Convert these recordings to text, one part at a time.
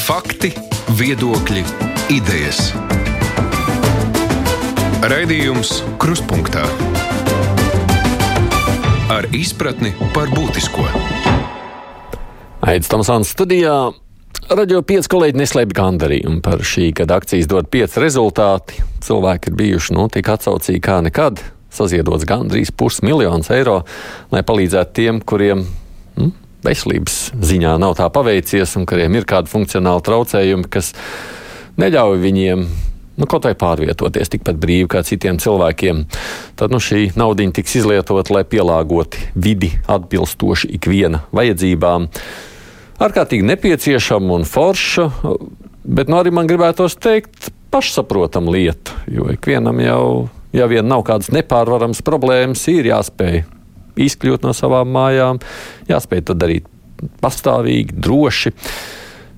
Fakti, viedokļi, idejas. Raidījums Krustpunktā ar izpratni par būtisko. Aizsmeļamies Tomsons studijā. Radio 5 kolēģi neslēpj gandarījumu par šī gada akcijas dot 5 rezultāti. Cilvēki ir bijuši nu, tik atsaucīgi kā nekad. Saziedots gandrīz pusmiljons eiro, lai palīdzētu tiem, kuriem nu, veselības ziņā nav tā paveicies un kuriem ir kādi funkcionāli traucējumi, kas neļauj viņiem nu, kaut vai pārvietoties tikpat brīvi kā citiem cilvēkiem, tad nu, šī nauda tiks izlietota, lai pielāgotu vidi atbilstoši ikviena vajadzībām ārkārtīgi nepieciešama un forša, bet nu, arī man gribētos teikt, pašsaprotama lieta. Jo ikvienam jau, ja vien nav kādas nepārvaramas problēmas, ir jāspēj izkļūt no savām mājām, jāspēj to darīt pastāvīgi, droši.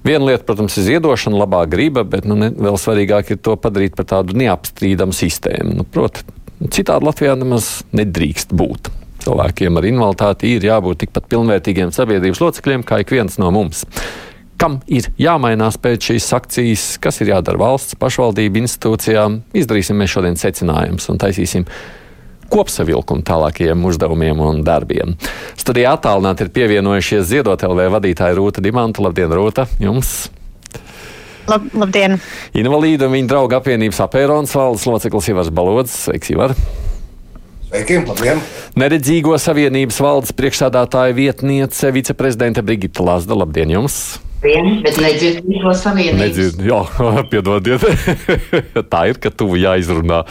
Viena lieta, protams, ir ziedošana, labā griba, bet nu, ne, vēl svarīgāk ir to padarīt par tādu neapstrīdamu sistēmu. Nu, Protams, citādi Latvijā nemaz nedrīkst būt. Cilvēkiem ar invaliditāti ir jābūt tikpat pilnvērtīgiem sabiedrības locekļiem kā ik viens no mums. Kam ir jāmainās pēc šīs akcijas, kas ir jādara valsts, pašvaldību institūcijām, izdarīsim mēs šodien secinājumus un taisīsim kopsavilkumu tālākajiem uzdevumiem un darbiem. Studijā attālināti ir pievienojušies Ziedot LV vadītāja Rūta Dimanta. Labdien, Rūta! Jums! Lab, labdien! Invalīdu un viņa draugu apvienības apērons valdes loceklis Ivars Balods. Sveiks, Ivar! Sveiki, labdien! Neredzīgo savienības valdes priekšsādātāja vietniece, viceprezidente Brigita Lazda. Labdien jums! Vien, bet nedzirdīgo savienību. Nedzird, jā, piedodiet. tā ir, ka tuvu jāizrunā.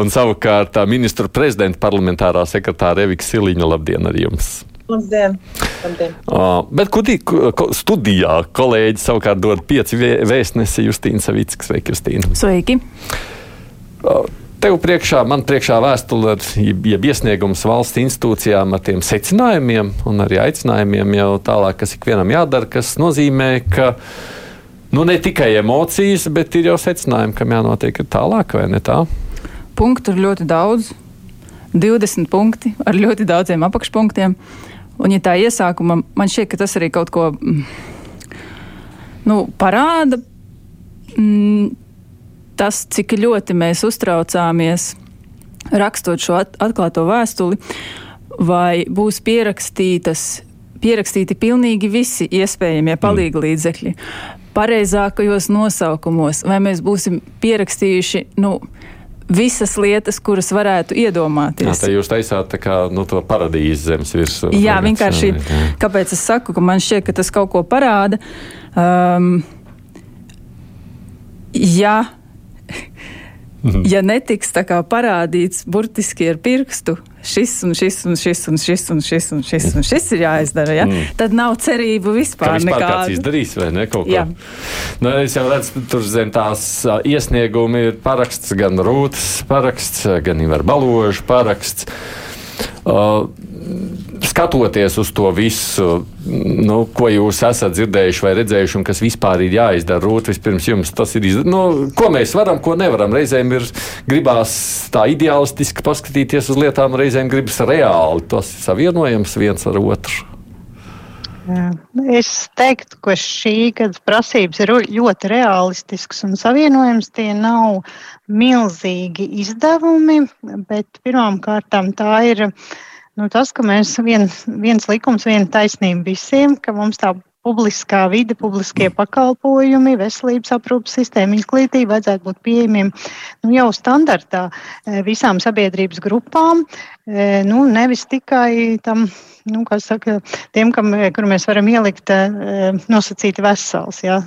Un savukārt tā ministra prezidenta parlamentārā sekretāra Evika Siliņa. Labdien arī jums! Labdien! Labdien. Uh, bet kudī, ko, studijā kolēģi savukārt dod pieci vē, vēstnesi Justīna Savickas. Sveiki, Justīna! Sveiki! Uh, Tev priekšā, man priekšā vēstule, jeb iesniegums valsts institūcijām ar tiem secinājumiem un arī aicinājumiem jau tālāk, kas ikvienam jādara, kas nozīmē, ka nu, ne tikai emocijas, bet ir jau secinājumi, kam jānotiek tālāk, vai ne tā? Punktu ir ļoti daudz. 20 punkti ar ļoti daudziem apakšpunktiem. Un, ja tā iesākuma, man šķiet, ka tas arī kaut ko nu, parāda. Mm, tas, cik ļoti mēs uztraucāmies rakstot šo atklāto vēstuli, vai būs pierakstītas, pierakstīti pilnīgi visi iespējamie palīga līdzekļi, pareizākajos nosaukumos, vai mēs būsim pierakstījuši, nu, visas lietas, kuras varētu iedomāties. Jā, tā jūs taisāt tā kā, nu, to paradīzes zemes virsmu. Jā, vienkārši, kāpēc es saku, ka man šķiet, ka tas kaut ko parāda. Um, ja ja netiks parādīts burtiski ar pirkstu, šis un šis un šis un šis un šis un šis, un šis ir jāizdara, ja? mm. tad nav cerību vispār, vispār nekādu. Kāds izdarīs vai ne kaut ko? Nu, es jau redzu, tur zem tās iesniegumi ir paraksts, gan Rūtas paraksts, gan Ivar Baloža paraksts. Uh, skatoties uz to visu, nu, ko jūs esat dzirdējuši vai redzējuši, un kas vispār ir jāizdara, Rūt, vispirms jums tas ir izdarīts. Nu, ko mēs varam, ko nevaram. Reizēm ir gribās tā ideālistiski paskatīties uz lietām, reizēm gribas reāli. Tas ir savienojams viens ar otru. Jā. Es teiktu, ka šī gada prasības ir ļoti realistiskas un savienojams. Tie nav milzīgi izdevumi, bet pirmām kārtām tā ir nu, tas, ka mēs vien, viens likums, viena taisnība visiem, ka mums tā publiskā vide, publiskie pakalpojumi, veselības aprūpas sistēma, izglītība vajadzētu būt pieejamiem nu, jau standartā visām sabiedrības grupām, nu, nevis tikai tam, nu, saka, tiem, kam, kur mēs varam ielikt nosacīti vesels, jā,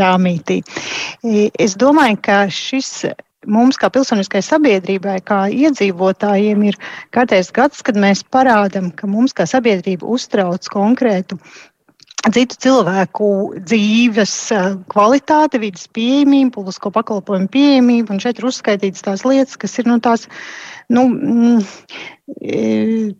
rāmītī. Es domāju, ka šis mums, kā pilsoniskai sabiedrībai, kā iedzīvotājiem, ir kārtējs gads, kad mēs parādām, ka mums kā sabiedrība uztrauc konkrētu citu cilvēku dzīves kvalitāte, vidas pieejamība, publisko pakalpojumu pieejamība. Un šeit ir uzskaitītas tās lietas, kas ir nu, tās, nu,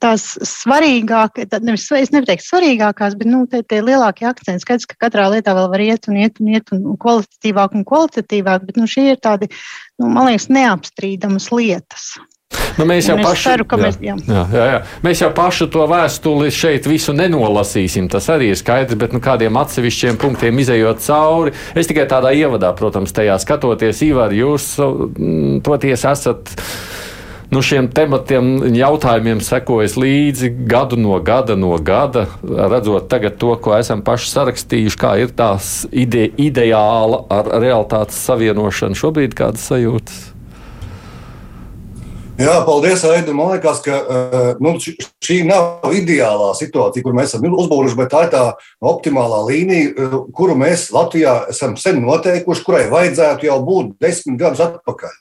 tās svarīgākās, nevis, es neteiktu svarīgākās, bet nu, tie, tie lielākie akcenti. Skaidrs, ka katrā lietā vēl var iet un iet un iet un kvalitatīvāk un kvalitatīvāk, bet nu, šie ir tādi, nu, man liekas, neapstrīdamas lietas. Nu, mēs, jau paši, ceru, mēs- jā. jā, jā, jā. mēs jau pašu to vēstuli šeit visu nenolasīsim. Tas arī ir skaidrs, bet nu, kādiem atsevišķiem punktiem izējot cauri. Es tikai tādā ievadā, protams, tajā skatoties, Ivar, jūs mm, toties esat. Nu, šiem tematiem, jautājumiem sekojas līdzi gadu no gada, no gada, redzot tagad to, ko esam paši sarakstījuši, kā ir tās ide, ideāla ar realitātes savienošanu. Šobrīd kādas sajūtas? Jā, paldies, Aida. Man liekas, ka uh, nu, šī nav ideālā situācija, kur mēs esam uzbūruši, bet tā ir tā optimālā līnija, uh, kuru mēs Latvijā esam sen noteikuši, kurai vajadzētu jau būt desmit gadus atpakaļ.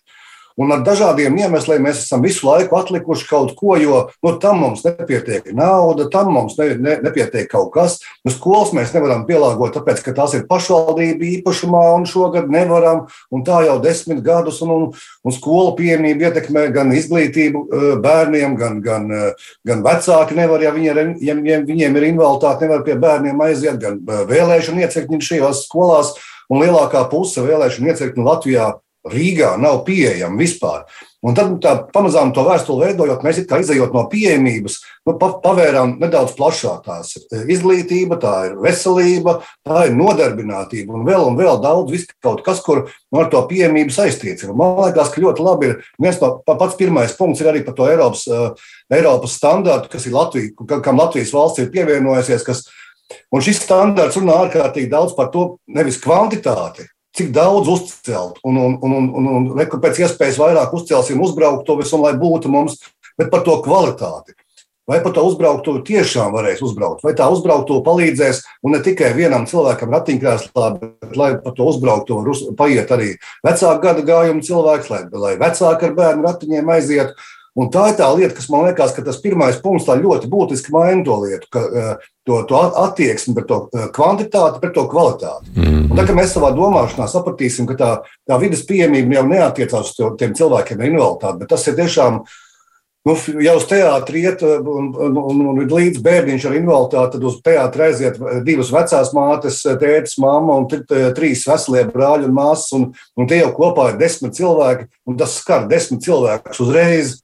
Un ar dažādiem iemesliem mēs esam visu laiku atlikuši kaut ko, jo nu, tam mums nepietiek nauda, tam mums ne, ne, nepietiek kaut kas. Nu, skolas mēs nevaram pielāgot, tāpēc, ka tās ir pašvaldība īpašumā, un šogad nevaram. Un tā jau desmit gadus, un, un, un skolu pieejamība ietekmē gan izglītību eh, bērniem, gan, gan, eh, gan vecāki nevar, ja, viņi ir, ja viņiem ir invaliditāte, nevar pie bērniem aiziet, gan eh, vēlēšana iecirkņi šajās skolās, un lielākā puse vēlēšana iecirkņu Latvijā Rīgā nav pieejama vispār. Un tad tā, pamazām to vēstuli veidojot, mēs kā izējot no pieejamības, nu, pa, pavērām nedaudz plašāk. Tā ir izglītība, tā ir veselība, tā ir nodarbinātība un vēl, un vēl daudz kaut kas, kur nu, ar to pieejamību saistīts. Ir. Man liekas, ka ļoti labi ir viens no pa- pats pirmais punkts arī par to Eiropas, uh, Eiropas standārtu, kas ir Latvija, ka- kam Latvijas valsts ir pievienojusies. Kas, un šis standārts runā ārkārtīgi daudz par to nevis kvantitāti, cik daudz uzcelt, un, un, un, un, un, un reku pēc iespējas vairāk uzcelsim, uzbraukt to visu, un lai būtu mums, bet par to kvalitāti. Vai par to uzbrauktuvi tiešām varēs uzbraukt, vai tā uzbrauktuve palīdzēs, un ne tikai vienam cilvēkam ratiņkrēslā, bet lai par to uzbrauktuvi var uz- paiet arī vecāku gadu gājumu cilvēks, lai, lai vecāki ar bērnu ratiņiem aiziet. Un tā ir tā lieta, kas man liekas, ka tas pirmais punkts ļoti būtiski maina to lietu, ka, eh, to, to attieksmi pret to eh, kvantitāti, pret to kvalitāti. Mm. Un tā kā mēs savā domāšanā sapratīsim, ka tā, tā vidas pieejamība jau neatiecās uz tiem cilvēkiem ar invaliditāti, bet tas ir tiešām nu, jau uz teātri iet un, un, un, un līdz bērniņš ar invaliditāti, tad uz teātri aiziet divas vecās mātes, tētis, mamma un trīs veselie brāļi un māsas, un, un tie jau kopā ir desmit cilvēki, un tas skar desmit cilvēkus uzreiz.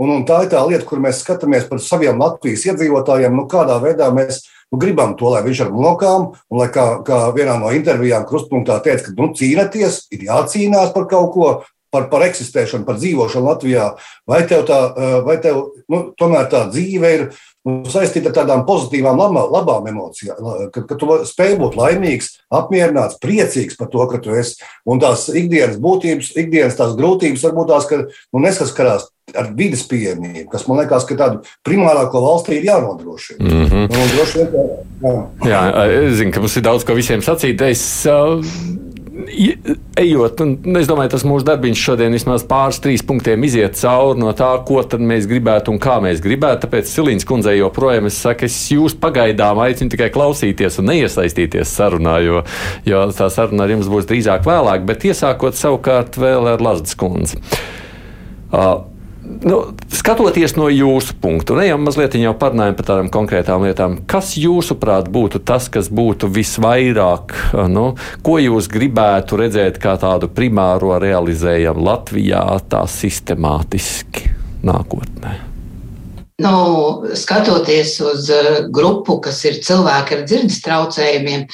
Un, un tā ir tā lieta, kur mēs skatāmies par saviem Latvijas iedzīvotājiem, nu, kādā veidā mēs nu, gribam to, lai viņš ar mokām, un lai kā, kā vienā no intervijām krustpunktā teica, ka nu, cīnāties, ir jācīnās par kaut ko, par, par eksistēšanu, par dzīvošanu Latvijā. Vai tev, tā, vai tev nu, tomēr tā dzīve ir nu, saistīta ar tādām pozitīvām, labā, labām emocijām, ka, ka tu spēj būt laimīgs, apmierināts, priecīgs par to, ka tu esi. Un tās ikdienas būtības, ikdienas tās grūtības varbūt tās, ka nu, nesaskarās ar vidas pieejamību, kas man liekas, ka tādu primārāko valstī ir jānodrošina. Mm -hmm. Un, droši jā. Jā, es zinu, ka mums ir daudz ko visiem sacīt. Es, uh, ejot, un es domāju, tas mūsu darbiņš šodien vismaz pāris, trīs punktiem iziet cauri no tā, ko mēs gribētu un kā mēs gribētu. Tāpēc Silīns kundzei joprojām es saku, es jūs pagaidām aicinu tikai klausīties un neiesaistīties sarunā, jo, jo tā saruna ar jums būs drīzāk vēlāk, bet iesākot savukārt vēl ar Lazdas kundzi. Uh, Nu, skatoties no jūsu punktu, ne jau mazliet jau parunājam par tādām konkrētām lietām, kas jūsuprāt būtu tas, kas būtu visvairāk, nu, ko jūs gribētu redzēt kā tādu primāro realizējumu Latvijā, tā sistemātiski nākotnē? Nu, skatoties uz uh, grupu, kas ir cilvēki ar dzirdes traucējumiem,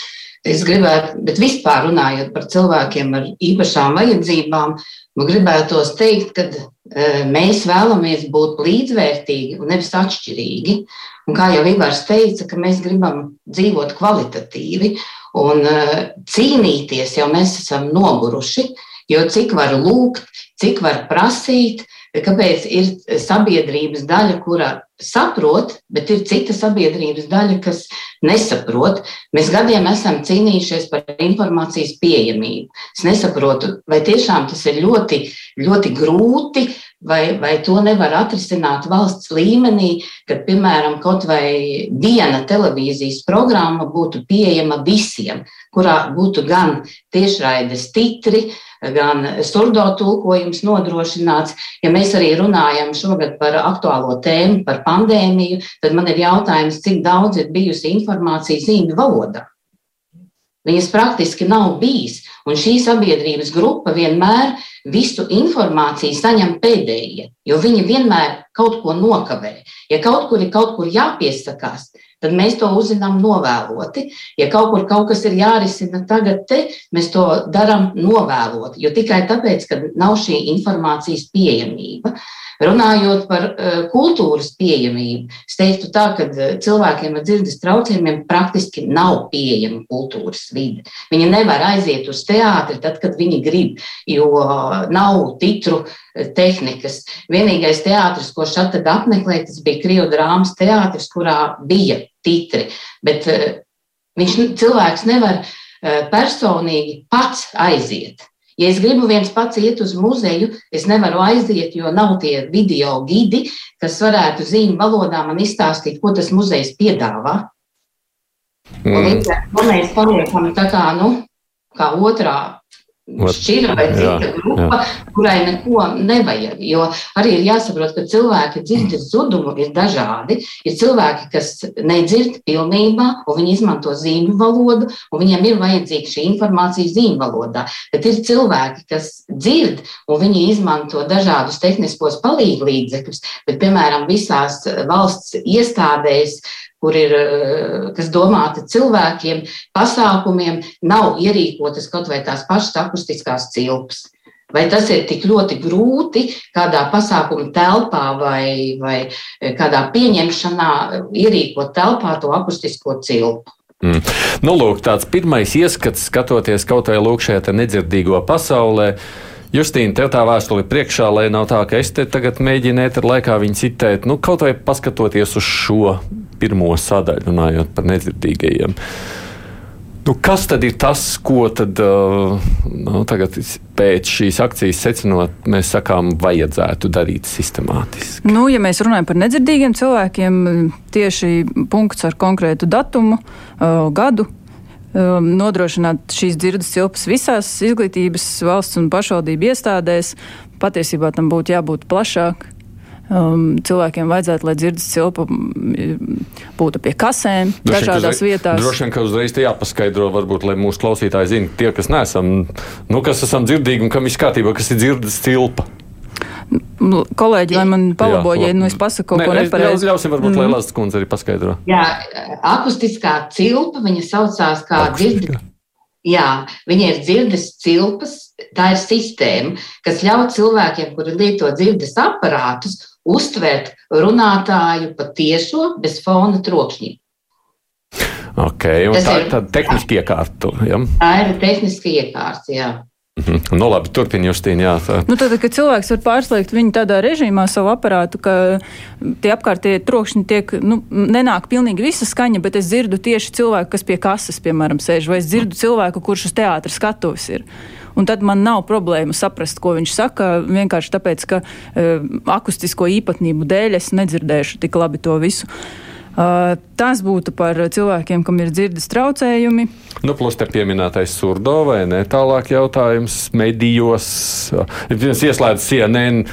es gribētu, bet vispār runājot par cilvēkiem ar īpašām vajadzībām, man gribētos teikt, ka mēs vēlamies būt līdzvērtīgi un nevis atšķirīgi. Un kā jau Ivars teica, ka mēs gribam dzīvot kvalitatīvi un uh, cīnīties, jau mēs esam noguruši, jo cik var lūgt, cik var prasīt, Kāpēc ir sabiedrības daļa, kura saprot, bet ir cita sabiedrības daļa, kas nesaprot? Mēs gadiem esam cīnījušies par informācijas pieejamību. Es nesaprotu, vai tiešām tas ir ļoti, ļoti grūti, vai, vai to nevar atrisināt valsts līmenī, kad, piemēram, kaut vai viena televīzijas programma būtu pieejama visiem, kurā būtu gan tiešraides titri, gan surdo tulkojums nodrošināts. Ja mēs arī runājam šogad par aktuālo tēmu, par pandēmiju, tad man ir jautājums, cik daudz ir bijusi informācija zīmju valodā. Viņas praktiski nav bijis. Un šī sabiedrības grupa vienmēr visu informāciju saņem pēdējie, jo viņi vienmēr kaut ko nokavē. Ja kaut kur ir kaut kur jāpiesakās, tad mēs to uzzinām novēloti. Ja kaut kur kaut kas ir jārisina tagad, te, mēs to darām novēloti, jo tikai tāpēc, ka nav šī informācijas pieejamība. Runājot par uh, kultūras pieejamību, es teiktu tā, ka uh, cilvēkiem ar dzirdes traucējumiem praktiski nav pieejama kultūras vide. Viņi nevar aiziet uz teātri tad, kad viņi grib, jo uh, nav titru tehnikas. Vienīgais teātris, ko šeit apmeklēja, tas bija Krievijas drāmas teātris, kurā bija titri. Bet viņš cilvēks nevar personīgi pats aiziet. Ja es gribu viens pats iet uz muzeju, es nevaru aiziet, jo nav tie video gidi, kas varētu zīmju valodā man izstāstīt, ko tas muzejs piedāvā. Mm. To mēs paliekam tā kā, nu, kā otrā šķira vai cita jā, grupa, jā. kurai neko nevajag. Jo arī ir jāsaprot, ka cilvēki dzirdes zudumu ir dažādi. Ir cilvēki, kas nedzird pilnībā, un viņi izmanto zīmju valodu, un viņiem ir vajadzīga šī informācija zīmju valodā. Bet ir cilvēki, kas dzird, un viņi izmanto dažādus tehniskos palīglīdzekļus, bet, piemēram, visās valsts iestādēs kur ir, eh, kas domāti cilvēkiem, pasākumiem, nav ierīkotas kaut vai tās pašas akustiskās cilpas. Vai tas ir tik ļoti grūti kādā pasākuma telpā vai, vai kādā pieņemšanā ierīkot telpā to akustisko cilpu? Mm. Nu, lūk, tāds pirmais ieskats, skatoties kaut vai lūk šajā nedzirdīgo pasaulē. Justīna, tev tā vēstule priekšā, lai nav tā, ka es te tagad mēģinu ēter laikā viņu citēt, nu, kaut vai paskatoties uz šo pirmo sadaļu, runājot par nedzirdīgajiem. Nu, kas tad ir tas, ko tad, uh, nu, pēc šīs akcijas secinot, mēs sakām, vajadzētu darīt sistemātiski? Nu, ja mēs runājam par nedzirdīgiem cilvēkiem, tieši punkts ar konkrētu datumu, uh, gadu, um, nodrošināt šīs dzirdes cilpas visās izglītības valsts un pašvaldību iestādēs. Patiesībā tam būtu jābūt plašāk um, cilvēkiem vajadzētu, lai dzirdes cilpa mm, būtu pie kasēm, droši dažādās vien, vietās. Droši vien, ka uzreiz tie jāpaskaidro, varbūt, lai mūsu klausītāji zina, tie, kas neesam, nu, kas esam dzirdīgi un kam viss kārtībā, kas ir dzirdes cilpa. Nu, kolēģi, lai man palabo, ja nu es pasaku kaut ne, ko nepareizi. Ļausim, varbūt, mm. lai Lāsas kundze arī paskaidro. Jā, akustiskā cilpa, viņa saucās kā dzirdes. Jā, viņa ir dzirdes cilpas, tā ir sistēma, kas ļauj cilvēkiem, kuri lieto dzirdes aparātus, uztvert runātāju patiešo bez fona trokšņiem. Okay, tā ir tāda tehniska iekārta. Ja? Tā ir tehniska iekārta, jā. Mhm. Nu, labi, turpiniet, Justīna. Jā, tā. Nu, tad, kad cilvēks var pārslēgt viņu tādā režīmā, savu aparātu, ka tie apkārtējie trokšņi tiek, nu, nenāk pilnīgi visa skaņa, bet es dzirdu tieši cilvēku, kas pie kases, piemēram, sēž, vai es dzirdu cilvēku, kurš uz teātra skatuves ir. Un tad man nav problēma saprast, ko viņš saka. Vienkārši tāpēc, ka uh, akustisko īpatnību dēļ es nedzirdēšu tik labi to visu. Uh, tas būtu par cilvēkiem, kam ir dzirdes traucējumi. Nu, plus te pieminētais surdo vai ne tālāk jautājums medijos. Viens ieslēdz CNN.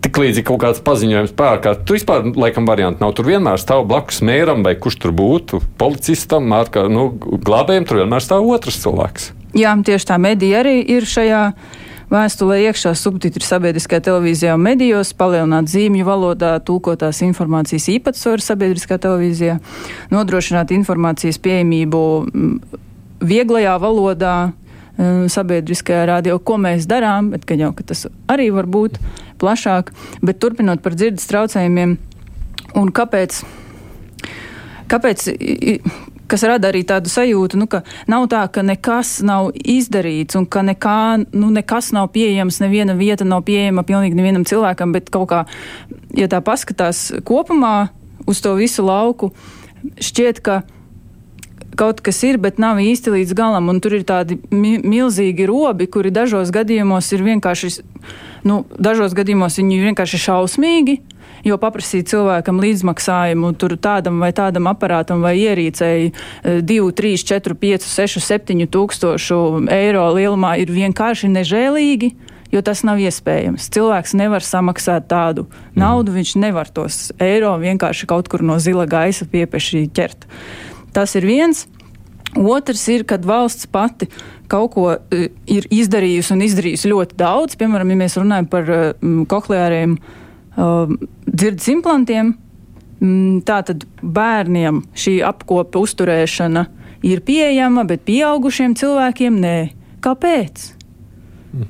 Tik līdzi kaut kāds paziņojums pārkārt, tu vispār laikam variantu nav. Tur vienmēr stāv blakus mēram vai kurš tur būtu, policistam, ārkā, nu, glābējiem, tur vienmēr stāv otrs cilvēks. Jā, tieši tā medija arī ir šajā vēstulē iekšā subtitri sabiedriskajā televīzijā un medijos, palielināt zīmju valodā tulkotās informācijas īpatsvaru sabiedriskā televīzijā, nodrošināt informācijas pieejamību mm, vieglajā valodā, mm, sabiedriskajā radio, ko mēs darām, bet jau tas arī var būt plašāk. Bet turpinot par dzirdes traucējumiem un kāpēc. Kāpēc kas rada arī tādu sajūtu, nu, ka nav tā, ka nekas nav izdarīts un ka nekā, nu, nekas nav pieejams, neviena vieta nav pieejama pilnīgi nevienam cilvēkam, bet kaut kā, ja tā paskatās kopumā uz to visu lauku, šķiet, ka kaut kas ir, bet nav īsti līdz galam. Tur ir tādi mi milzīgi robi, kuri dažos gadījumos ir vienkārši, nu, dažos gadījumos viņi ir vienkārši šausmīgi jo paprasīt cilvēkam līdzmaksājumu tur tādam vai tādam aparātam vai ierīcēji 2, 3, 4, 5, 6, 7 tūkstošu eiro lielumā ir vienkārši nežēlīgi. Jo tas nav iespējams. Cilvēks nevar samaksāt tādu naudu, viņš nevar tos eiro vienkārši kaut kur no zila gaisa piepieši ķert. Tas ir viens. Otrs ir, kad valsts pati kaut ko uh, ir izdarījusi un izdarījusi ļoti daudz. Piemēram, ja mēs runājam par uh, kohleāriem uh, dzirdes implantiem, um, tātad bērniem šī apkopa uzturēšana ir pieejama, bet pieaugušiem cilvēkiem nē. Kāpēc?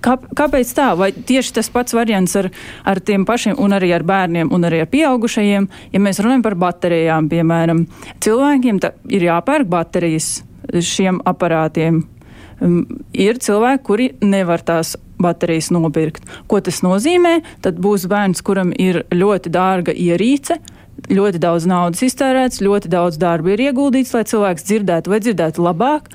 Kā, kāpēc tā? Vai tieši tas pats variants ar, ar tiem pašiem, un arī ar bērniem, un arī ar pieaugušajiem? Ja mēs runājam par baterijām, piemēram, cilvēkiem ir jāpērk baterijas šiem aparātiem. Um, ir cilvēki, kuri nevar tās baterijas nopirkt. Ko tas nozīmē? Tad būs bērns, kuram ir ļoti dārga ierīce, ļoti daudz naudas iztērēts, ļoti daudz darba ir ieguldīts, lai cilvēks dzirdētu vai dzirdētu labāk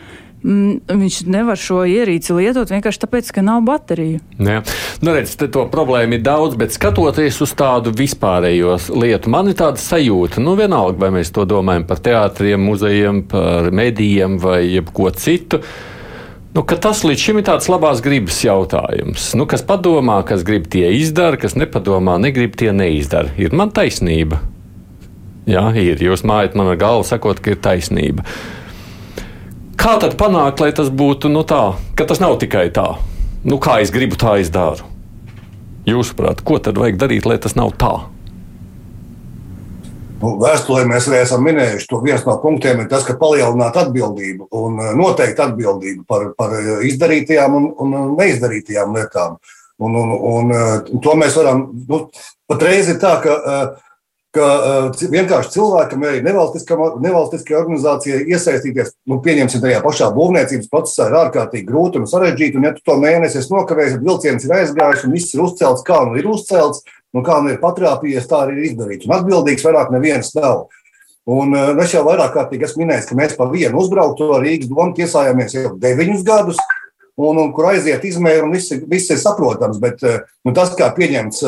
mm, viņš nevar šo ierīci lietot vienkārši tāpēc, ka nav bateriju. Jā. Nu, redz, to problēmu ir daudz, bet skatoties uz tādu vispārējo lietu, man ir tāda sajūta, nu vienalga, vai mēs to domājam par teātriem, muzejiem, par medijiem vai jebko citu. Nu, tas līdz šim ir tāds labās gribas jautājums. Nu, kas padomā, kas grib, tie izdara, kas nepadomā, negrib, tie neizdara. Ir man taisnība. Jā, ir. Jūs mājat man ar galvu sakot, ka ir taisnība. Kā tad panākt, lai tas būtu nu, tā, ka tas nav tikai tā? Nu, kā es gribu, tā es daru. Jūsuprāt, ko tad vajag darīt, lai tas nav tā? Nu, vēsturē mēs arī esam minējuši, ka viens no punktiem ir tas, ka palielināt atbildību un eh, noteikti atbildību par, par eh, izdarītajām un, un neizdarītajām lietām. Un, un, un, eh, to mēs varam. Nu, patreiz ir tā, ka uh, ka uh, vienkārši cilvēkam, arī nevalstiskajai organizācijai iesaistīties, nu, pieņemsim, tajā pašā būvniecības procesā ir ārkārtīgi grūti un sarežģīti. Un, ja tu to mēnesi esi nokavējis, tad vilciens ir aizgājis un viss ir uzcelts, kā nu ir uzcelts, un kā nu ir patrāpījies, tā arī ir izdarīts. Un atbildīgs vairāk neviens nav. Un uh, es jau vairāk kārtīgi esmu minējis, ka mēs pa vienu uzbraukto Rīgas domu tiesājāmies jau deviņus gadus. Un, un kur aiziet izmēri, un viss, viss ir saprotams. Bet uh, nu, tas, kā pieņemts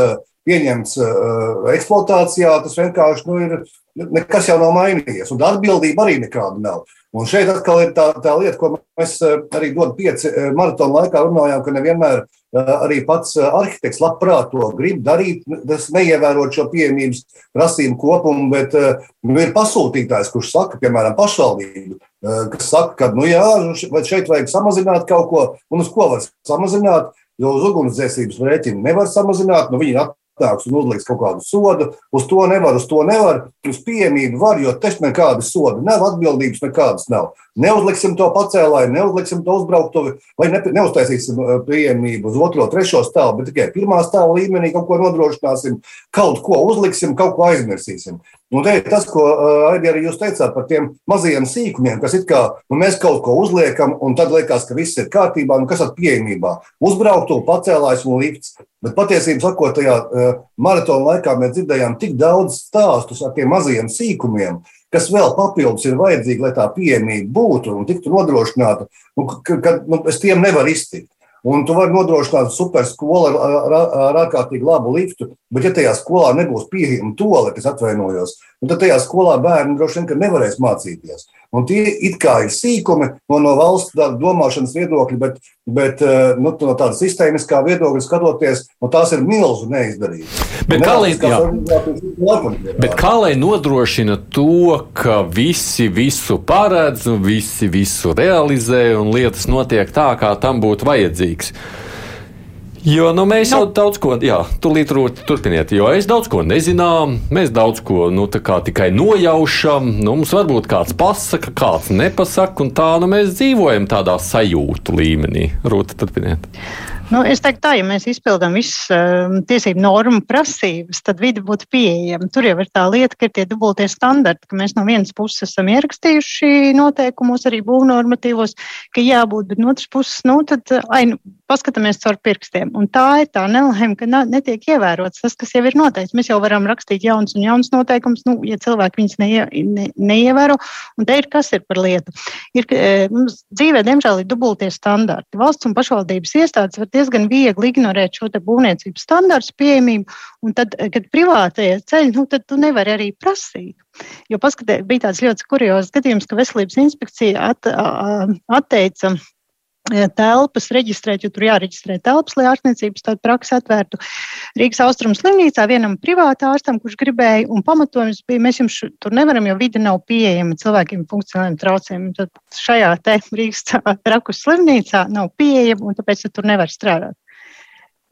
pieņemts uh, eksploatācijā, tas vienkārši nu, ir. Nekas jau nav mainījies, un atbildība arī nekāda nav. Un šeit atkal ir tā, tā lieta, ko mēs arī dodu pieci maratona laikā runājām, ka nevienmēr arī pats arhitekts labprāt to grib darīt, tas neievērot šo pieejamības prasību kopumu, bet nu, ir pasūtītājs, kurš saka, piemēram, pašvaldību, kas saka, ka, nu jā, šeit vajag samazināt kaut ko, un uz ko var samazināt, jo uz ugunsdzēsības rēķinu nevar samazināt, nu viņi atnāks un uzliks kaut kādu sodu. Uz to nevar, uz to nevar. Uz pieejamību var, jo te nekāda soda nav, atbildības nekādas nav. Neuzliksim to pacēlāju, neuzliksim to uzbrauktuvi, vai ne, neuztaisīsim uh, pieejamību uz otro, trešo stāvu, bet tikai pirmā stāva līmenī kaut ko nodrošināsim, kaut ko uzliksim, kaut ko aizmirsīsim. Un te ir tas, ko uh, arī jūs teicāt par tiem mazajiem sīkumiem, kas it kā nu, mēs kaut ko uzliekam, un tad liekas, ka viss ir kārtībā, nu kas ir pieejamībā. Uzbrauktu, pacēlājs un lifts. Bet patiesībā, sakot, tajā uh, maratona laikā mēs dzirdējām tik daudz stāstus ar tiem mazajiem sīkumiem, kas vēl papildus ir vajadzīgi, lai tā pieejamība būtu un tiktu nodrošināta, nu, ka, ka nu, es tiem nevaru iztikt. Un tu vari nodrošināt superskolu ar, ar, ar ārkārtīgi labu liftu, bet, ja tajā skolā nebūs pieejama toalete, es atvainojos, tad tajā skolā bērni droši vien nevarēs mācīties. Un tie it kā ir sīkumi no, no valsts domāšanas viedokļa, bet, bet eh, nu, no tādas sistēmiskā viedokļa skatoties, no tās ir milzu neizdarījums. Bet, bet kā lai nodrošina to, ka visi visu paredz, visi visu realizē un lietas notiek tā, kā tam būtu vajadzīgs? Jo nu, mēs jau nu. daudz ko, jā, tūlīt turpiniet, jo es daudz ko nezinām, mēs daudz ko nu, tikai nojaušam. Nu, mums varbūt kāds pasaka, kāds nepasaka, un tā nu, mēs dzīvojam tādā sajūtu līmenī. Rūta, turpiniet. Nu, es teiktu, tā, ja mēs izpildām visas uh, tiesību normu prasības, tad vidi būtu pieejama. Tur jau ir tā lieta, ka ir tie dubultie standarti, ka mēs no vienas puses esam ierakstījuši noteikumos, arī būvnormatīvos, ka jābūt, bet no otras puses, nu, tad ai, nu, paskatāmies caur pirkstiem. Un tā ir tā nelēma, ka netiek ievērots tas, kas jau ir noteikts. Mēs jau varam rakstīt jaunas un jaunas noteikumus, nu, ja cilvēki viņus neie, ne, neievēro. Un te ir kas ir par lietu. Ir, mums dzīvē, diemžēl, ir dubultie standarti. Valsts un pašvaldības iestādes var diezgan viegli ignorēt šo būvniecības standartu pieejamību, tad, kad privātie ceļi, nu, tad tu nevari arī prasīt. Jo paskatē, bija tāds ļoti kuriozs gadījums, ka veselības inspekcija at, atteica telpas reģistrēt, jo tur jāreģistrē telpas, lai ārstniecības tādu praksi atvērtu. Rīgas austrumu slimnīcā vienam privātā ārstam, kurš gribēja, un pamatojums bija, mēs jums tur nevaram, jo vide nav pieejama cilvēkiem funkcionāliem traucējumiem. Tad šajā te Rīgas rakus slimnīcā nav pieejama, un tāpēc tur nevar strādāt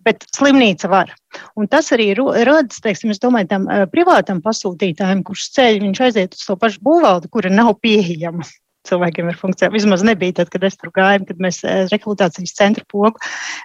bet slimnīca var. Un tas arī rodas, teiksim, domāju, tam privātam pasūtītājam, kurš ceļ, viņš aiziet uz to pašu būvvaldi, kura nav pieejama. Cilvēkiem ir funkcija. Vismaz nebija tad, kad es tur gāju, kad mēs rekrūtācijas centra pogu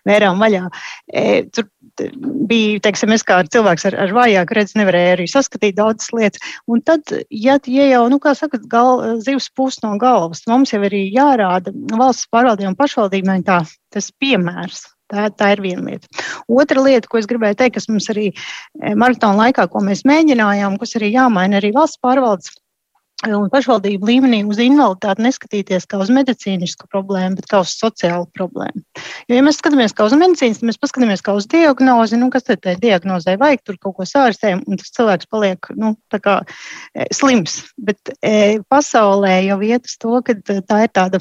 vērām vaļā. E, tur bija, teiksim, es kā cilvēks ar, ar vājāku redzi, nevarēju arī saskatīt daudzas lietas. Un tad, ja, ja jau, nu, kā saka, gal, zivs pūst no galvas, mums jau arī jārāda valsts pārvaldībām pašvaldībām tā, tas piemērs Tā, tā ir viena lieta. Otra lieta, ko es gribēju teikt, kas mums arī eh, maratona laikā, ko mēs mēģinājām, kas arī jāmaina arī valsts pārvaldes eh, un pašvaldību līmenī uz invaliditāti neskatīties kā uz medicīnisku problēmu, bet kā uz sociālu problēmu. Jo, ja mēs skatāmies kā uz medicīnas, tad mēs paskatāmies kā uz diagnozi, nu, kas tad tai diagnozē vajag, tur kaut ko sārstējam, un tas cilvēks paliek, nu, kā e, slims. Bet e, pasaulē jau iet uz to, ka tā ir tāda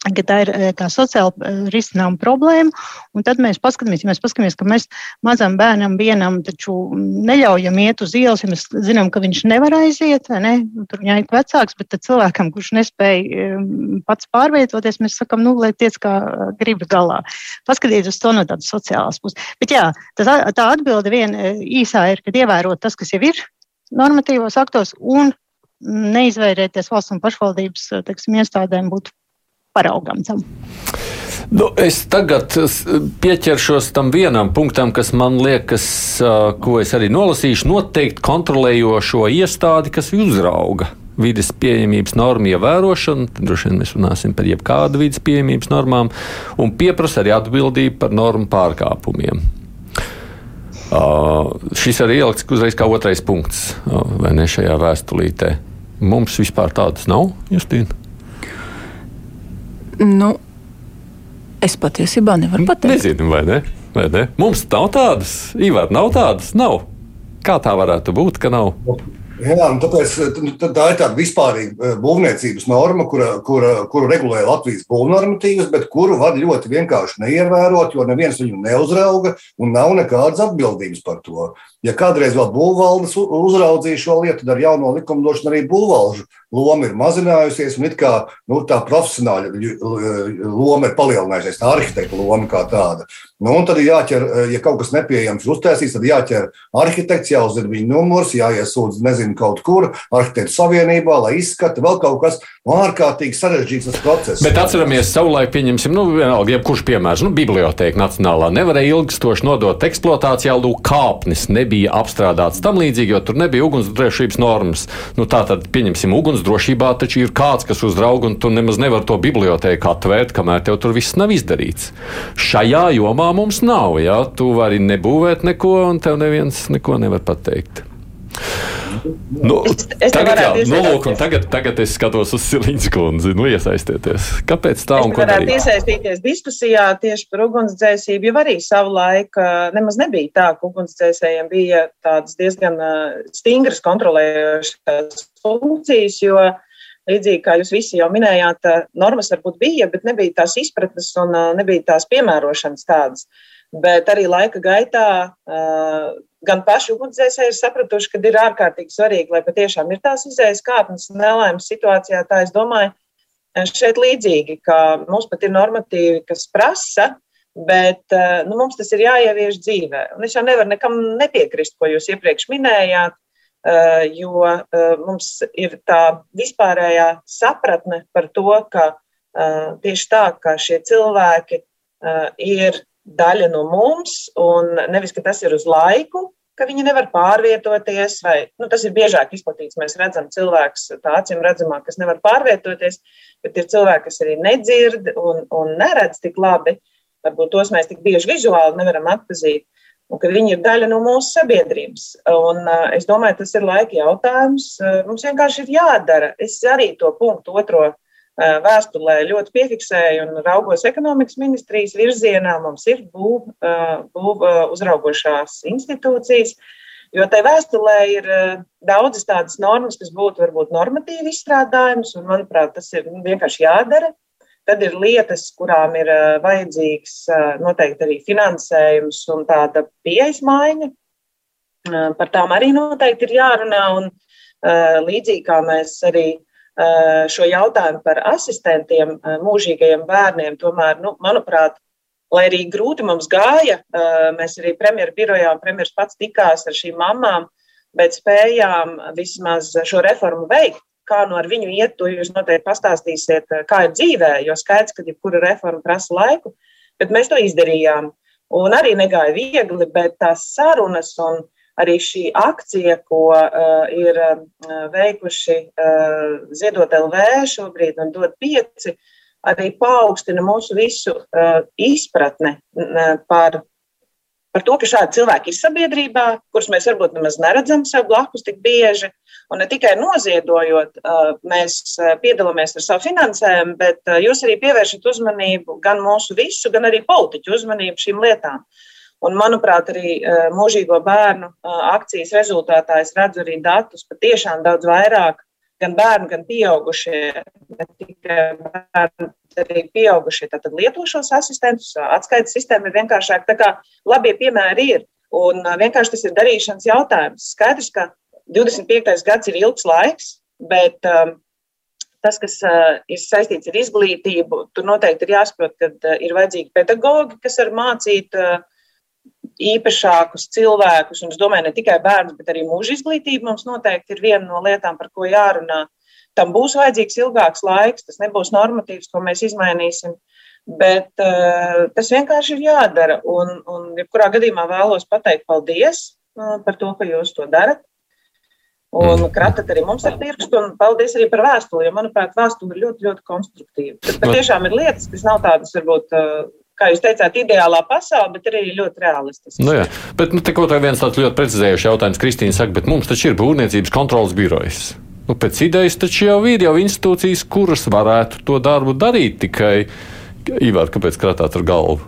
ka tā ir eh, kā sociāli eh, risināma problēma. Un tad mēs paskatāmies, ja mēs paskatāmies, ka mēs mazam bērnam vienam taču neļaujam iet uz ielas, ja mēs zinām, ka viņš nevar aiziet, ne? Nu, tur jāiet vecāks, bet cilvēkam, kurš nespēja pats pārvietoties, mēs sakam, nu, lai tiec kā grib galā. Paskatieties uz to no tādas sociālās puses. Bet jā, tas, tā atbilde viena eh, īsā ir, kad ievērot tas, kas jau ir normatīvos aktos un neizvairēties valsts un pašvaldības teiksim, iestādēm būt paraugam tam. Nu, es tagad pieķeršos tam vienam punktam, kas man liekas, ko es arī nolasīšu. Noteikti kontrolējošo iestādi, kas uzrauga vidas pieejamības normu ievērošanu, tad droši vien mēs runāsim par jebkādu vidas pieejamības normām, un pieprasa arī atbildību par normu pārkāpumiem. Uh, šis arī ielikts uzreiz kā otrais punkts, uh, vai ne šajā vēstulītē. Mums vispār tādas nav, Justīna? Nu, es patiesībā nevaru pateikt. Nezinu, vai ne? Vai ne? Mums nav tādas, Ivar, nav tādas. Nav. Kā tā varētu būt, ka nav? Jā, nu tāpēc nu, tā ir tāda vispārīga eh, būvniecības norma, kura, kura, kuru regulē Latvijas būvnormatīvas, bet kuru var ļoti vienkārši neievērot, jo neviens viņu neuzrauga un nav nekādas atbildības par to. Ja kādreiz vēl būvvaldes uzraudzīja šo lietu, tad ar jauno likumdošanu arī būvvalžu loma ir mazinājusies, un kā, nu, tā profesionāla loma ir palielinājusies, tā arhitekta loma kā tāda. Nu, tad ir jāķer, ja kaut kas nepieejams ir uztaisīts, tad jāķer arhitekts, jāuzzina viņa numurs, jāiesūdz nezinu kaut kur, arhitektu savienībā, lai izskata vēl kaut kas. Nu, ārkārtīgi sarežģīts tas process. Bet atceramies, savulaik pieņemsim, nu, vienalga, jebkurš piemērs, nu, biblioteka nacionālā nevarēja ilgstoši nodot eksploatācijā, lūk, kāpnes nebija apstrādāts tam līdzīgi, jo tur nebija ugunsdrošības normas. Nu, tā tad, pieņemsim, ugunsdrošībā taču ir kāds, kas uzrauga, un tu nemaz nevar to biblioteku atvērt, kamēr tev tur viss nav izdarīts. Šajā jomā mums nav, jā, tu vari nebūvēt neko, un tev neviens neko nevar pateikt. Nu, es, es tagad, jā, nu, lūk, tagad, tagad es skatos uz Siliņas kundzi, nu, iesaistieties. Kāpēc tā un ko darīt? varētu iesaistīties diskusijā tieši par ugunsdzēsību, jo arī savu laiku nemaz nebija tā, ka ugunsdzēsējiem bija tādas diezgan stingras kontrolējošas funkcijas, jo līdzīgi kā jūs visi jau minējāt, normas varbūt bija, bet nebija tās izpratnes un nebija tās piemērošanas tādas. Bet arī laika gaitā gan paši ugunsdzēsēji ir sapratuši, ka ir ārkārtīgi svarīgi, lai patiešām ir tās izējas kāpnes nelaimes situācijā. Tā es domāju, šeit līdzīgi, ka mums pat ir normatīvi, kas prasa, bet nu, mums tas ir jāievieš dzīvē. Un es jau nevaru nekam nepiekrist, ko jūs iepriekš minējāt, jo mums ir tā vispārējā sapratne par to, ka tieši tā, ka šie cilvēki ir daļa no mums, un nevis, ka tas ir uz laiku, ka viņi nevar pārvietoties, vai nu, tas ir biežāk izplatīts. Mēs redzam cilvēkus, tā acīm redzamā, kas nevar pārvietoties, bet ir cilvēki, kas arī nedzird un, un neredz tik labi. Varbūt tos mēs tik bieži vizuāli nevaram atpazīt, un ka viņi ir daļa no mūsu sabiedrības. Un, uh, es domāju, tas ir laika jautājums. Uh, mums vienkārši ir jādara. Es arī to punktu otro uh, vēstulē ļoti piefiksēju un raugos ekonomikas ministrijas virzienā. Mums ir būv, būv uzraugošās institūcijas, jo tai vēstulē ir daudzas tādas normas, kas būtu varbūt normatīvi izstrādājumas, un manuprāt, tas ir vienkārši jādara. Tad ir lietas, kurām ir vajadzīgs noteikti arī finansējums un tāda pieejas maiņa. Par tām arī noteikti ir jārunā. Un, līdzīgi kā mēs arī šo jautājumu par asistentiem mūžīgajiem bērniem, tomēr, nu, manuprāt, lai arī grūti mums gāja, mēs arī premjeras birojā un premjeras pats tikās ar šīm mamām, bet spējām vismaz šo reformu veikt. Kā nu ar viņu iet, to jūs noteikti pastāstīsiet, kā ir dzīvē, jo skaidrs, ka jebkura reforma prasa laiku, bet mēs to izdarījām. Un arī negāja viegli, bet tās sarunas un arī šī akcija, ko uh, ir uh, veikuši uh, Ziedot LV šobrīd un dod pieci, arī paaugstina mūsu visu uh, izpratni uh, par par to, ka šādi cilvēki ir sabiedrībā, kurus mēs varbūt nemaz neredzam sev blakus tik bieži. Un ne tikai noziedojot, mēs piedalāmies ar savu finansējumu, bet jūs arī pievēršat uzmanību gan mūsu visu, gan arī politiķu uzmanību šīm lietām. Un, manuprāt, arī mūžīgo bērnu akcijas rezultātā es redzu arī datus patiešām daudz vairāk gan bērni, gan pieaugušie, ne tikai bērni, bet arī pieaugušie. Tātad lieto šos asistentus, atskaites sistēma ir vienkāršāka. Tā kā labie piemēri ir. Un vienkārši tas ir darīšanas jautājums. Skaidrs, ka 25. gads ir ilgs laiks, bet um, tas, kas uh, ir saistīts ar izglītību, tur noteikti ir jāsaprot, ka uh, ir vajadzīgi pedagogi, kas var mācīt uh, īpašākus cilvēkus, un es domāju, ne tikai bērnus, bet arī mūža izglītība mums noteikti ir viena no lietām, par ko jārunā. Tam būs vajadzīgs ilgāks laiks, tas nebūs normatīvs, ko mēs izmainīsim, bet uh, tas vienkārši ir jādara. Un, un jebkurā gadījumā vēlos pateikt paldies uh, par to, ka jūs to darat. Un kratat arī mums ar pirkstu, un paldies arī par vēstuli, jo, manuprāt, vēstule ir ļoti, ļoti konstruktīva. Tas patiešām ir lietas, kas nav tādas, varbūt, uh, kā jūs teicāt, ideālā pasaule, bet arī ļoti realistiski. Nu jā, bet nu, kaut kā viens tāds ļoti precizējušs jautājums, Kristīna saka, bet mums taču ir būvniecības kontrolas birojas. Nu, pēc idejas taču jau ir jau institūcijas, kuras varētu to darbu darīt, tikai Ivar, kāpēc krātāt ar galvu?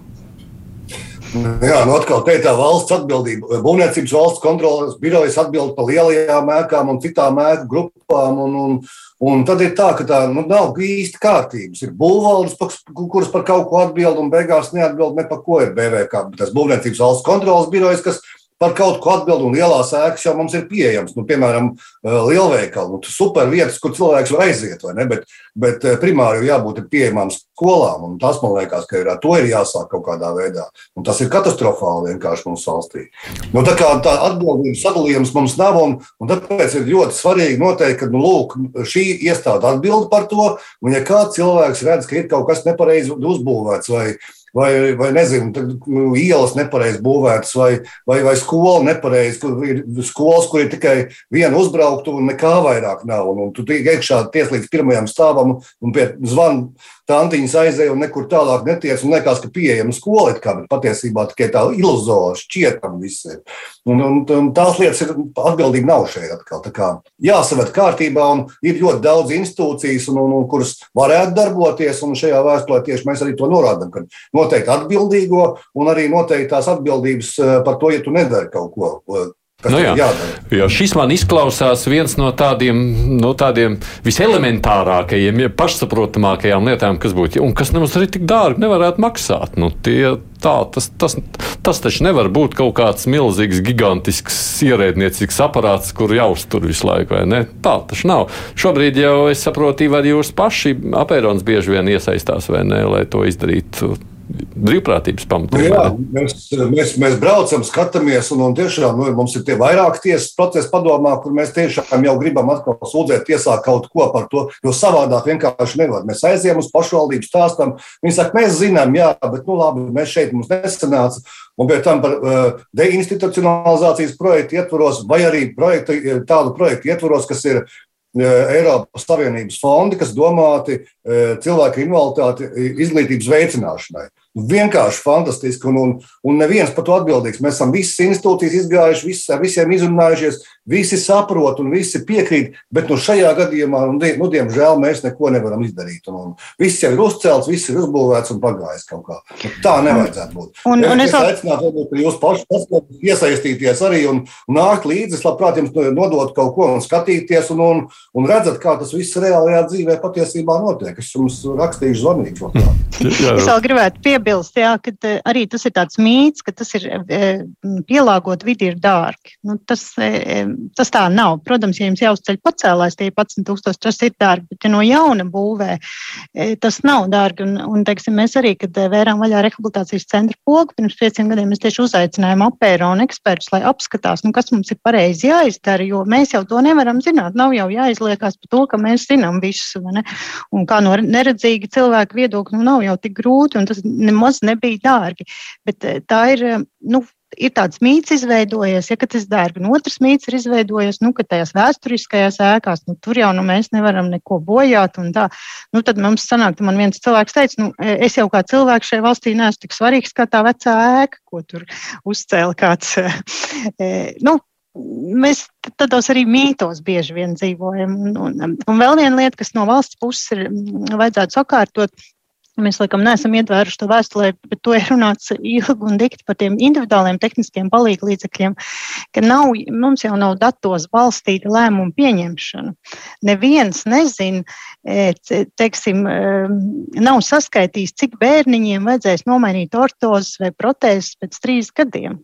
Jā, nu atkal te ir tā valsts atbildība. Būvniecības valsts kontrolas birojas atbild par lielajām ēkām un citām ēku grupām. Un, un, Un tad ir tā, ka tā nu, nav īsti kārtības. Ir būvvaldes, kuras par kaut ko atbild, un beigās neatbild ne par ko ir BVK. Tas būvniecības valsts kontrolas birojas, kas par kaut ko atbild, un lielās ēkas jau mums ir pieejamas. Nu, piemēram, eh, lielveikali, nu, super vietas, kur cilvēks var aiziet, vai ne? Bet, bet eh, primāri jau jābūt pieejamām skolām, un tas man liekas, ka ir, ar to ir jāsāk kaut kādā veidā. Un tas ir katastrofāli vienkārši mūsu valstī. Nu, tā kā tā atbildības sadalījums mums nav, un, un tāpēc ir ļoti svarīgi noteikt, ka nu, lūk, šī iestāde atbild par to, un ja kāds cilvēks redz, ka ir kaut kas nepareizi uzbūvēts vai vai, vai nezinu, tad, nu, ielas nepareizi būvētas, vai, vai, vai skola nepareizi, kur ir skolas, kur ir tikai viena uzbraukta un nekā vairāk nav. Un, un tu tiek iekšā ties līdz pirmajam stāvam un pie zvana tantiņas aizēja un nekur tālāk netiec. Un liekas, ka pieejama skola, kā, bet patiesībā tikai tā iluzora šķietam visiem. Un, un, un tās lietas ir atbildīgi nav šeit atkal. Tā kā jāsavet kārtībā un ir ļoti daudz institūcijas, un, un, un, kuras varētu darboties. Un šajā vēstulē tieši mēs arī to norādām, ka noteikti atbildīgo un arī noteikti tās atbildības eh, par to, ja tu nedari kaut ko Nu jā, jo šis man izklausās viens no tādiem, no tādiem viselementārākajiem, ja pašsaprotamākajām lietām, kas būtu, un kas nemaz arī tik dārgi nevarētu maksāt. Nu, tie, tā, tas, tas, tas taču nevar būt kaut kāds milzīgs, gigantisks ierēdniecisks aparāts, kur jāuztur visu laiku? Tā taču nav. Šobrīd jau es saprotu, arī jūs paši apērons bieži vien iesaistās, vai ne, lai to izdarītu brīvprātības pamatā. Nu, jā, mēs, mēs, mēs braucam, skatāmies, un, un tiešām nu, mums ir tie vairāk tiesas procesi padomā, kur mēs tiešām jau gribam atkal sūdzēt tiesā kaut ko par to, jo savādāk vienkārši nevar. Mēs aizējām uz pašvaldību stāstam, viņi saka, mēs zinām, jā, bet nu labi, mēs šeit mums nesanāca. Un pēc tam par uh, deinstitucionalizācijas projektu ietvaros, vai arī projektu, tādu projektu ietvaros, kas ir Eiropas Savienības fondi, kas domāti cilvēku invaliditāti izglītības veicināšanai. Vienkārši fantastiski. Un, un, un neviens par to atbildīgs. Mēs esam visas institūcijas izgājuši, visi, ar visiem izrunājušies, visi saprot un visi piekrīt. Bet nu, šajā gadījumā, nu, nu, diemžēl, mēs neko nevaram izdarīt. Un, un viss jau ir uzcelts, viss ir uzbūvēts un pagājis kaut kā. Nu, tā nevajadzētu būt. Un, un es, aicinātu, varbūt, jūs paši iesaistīties arī un nākt līdzi. Es labprāt jums nodot kaut ko un skatīties un, un, un redzat, kā tas viss reālajā dzīvē patiesībā notiek. Es jums rakstīšu zvanīšu. Es vēl gribētu piebilst piebilst, jā, ka eh, arī tas ir tāds mīts, ka tas ir eh, pielāgot vidi ir dārgi. Nu, tas, eh, tas tā nav. Protams, ja jums jāuzceļ pacēlājs, tie 11 tūkstoši, tas ir dārgi, bet ja no jauna būvē, tas nav dārgi. Un, un teiksim, mēs arī, kad vērām vaļā rehabilitācijas centra pogu, pirms pieciem gadiem mēs tieši uzaicinājām apēru ekspertus, lai apskatās, nu, kas mums ir pareizi jāizdara, jo mēs jau to nevaram zināt. Nav jau jāizliekās par to, ka mēs zinām visu. Un kā no neredzīga cilvēka viedokļa, nu, nav jau tik grūti, un tas nemaz nebija dārgi. Bet eh, tā ir. Nu, ir tāds mīts izveidojies, ja tas ir dārgi. Un otrs mīts ir izveidojies, nu, ka tajās vēsturiskajās ēkās, nu, tur jau nu, mēs nevaram neko bojāt. Nu, tad mums sanāk, man viens cilvēks teica, nu, e, es jau kā cilvēks šajā valstī neesmu tik svarīgs kā tā vecā ēka, ko tur uzcēla kāds. E, nu, Mēs tādos arī mītos bieži vien dzīvojam. Un, un, un vēl viena lieta, kas no valsts puses ir vajadzētu sakārtot, Mēs laikam neesam ietvēruši to vēstulē, bet to ir runāts ilgi un dikti par tiem individuāliem tehniskiem palīdzekļiem, ka nav, mums jau nav datos balstīta lēmumu pieņemšana. Neviens nezina, e, teiksim, e, nav saskaitījis, cik bērniņiem vajadzēs nomainīt ortozes vai protēzes pēc trīs gadiem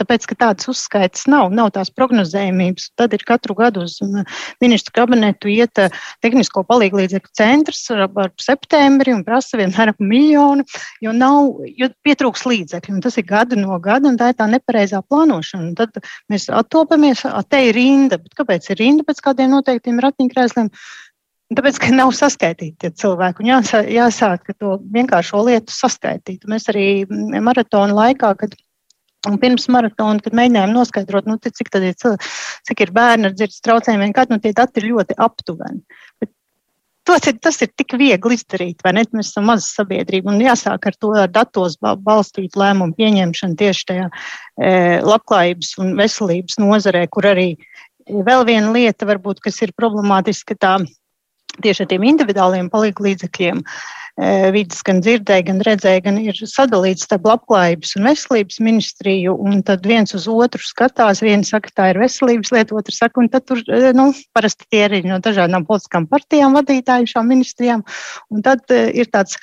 tāpēc, ka tādas uzskaitas nav, nav tās prognozējumības. Tad ir katru gadu uz uh, ministru kabinetu iet uh, tehnisko palīdzekļu centrs ar, septembri un prasa vienmēr miljonu, jo, nav, jo pietrūks līdzekļu. Un tas ir gadu no gada, un tā ir tā nepareizā plānošana. Un tad mēs attopamies, te ir rinda, kāpēc ir rinda pēc kādiem noteiktiem ratiņkrēsliem? Tāpēc, ka nav saskaitīti tie cilvēki. Jāsāk, jāsāk to vienkāršo lietu saskaitīt. Mēs arī maratona laikā, kad Un pirms maratona, kad mēģinājām noskaidrot, nu, cik, ir, cik ir bērni ar dzirdes traucējumiem, kad nu, tie dati ir ļoti aptuveni. Bet tos ir, tas ir tik viegli izdarīt, vai ne? Mēs esam maza sabiedrība un jāsāk ar to ar datos balstīt lēmumu pieņemšanu tieši tajā e, labklājības un veselības nozarē, kur arī vēl viena lieta, varbūt, kas ir problemātiska, tā tieši ar tiem individuāliem palīdzekļiem. līdzekļiem vidas gan dzirdēja, gan redzēja, gan ir sadalīts starp labklājības un veselības ministriju, un tad viens uz otru skatās, viens saka, tā ir veselības lieta, otrs saka, un tad tur, nu, parasti tie ir no dažādām politiskām partijām vadītāji šām ministrijām, un tad ir tāds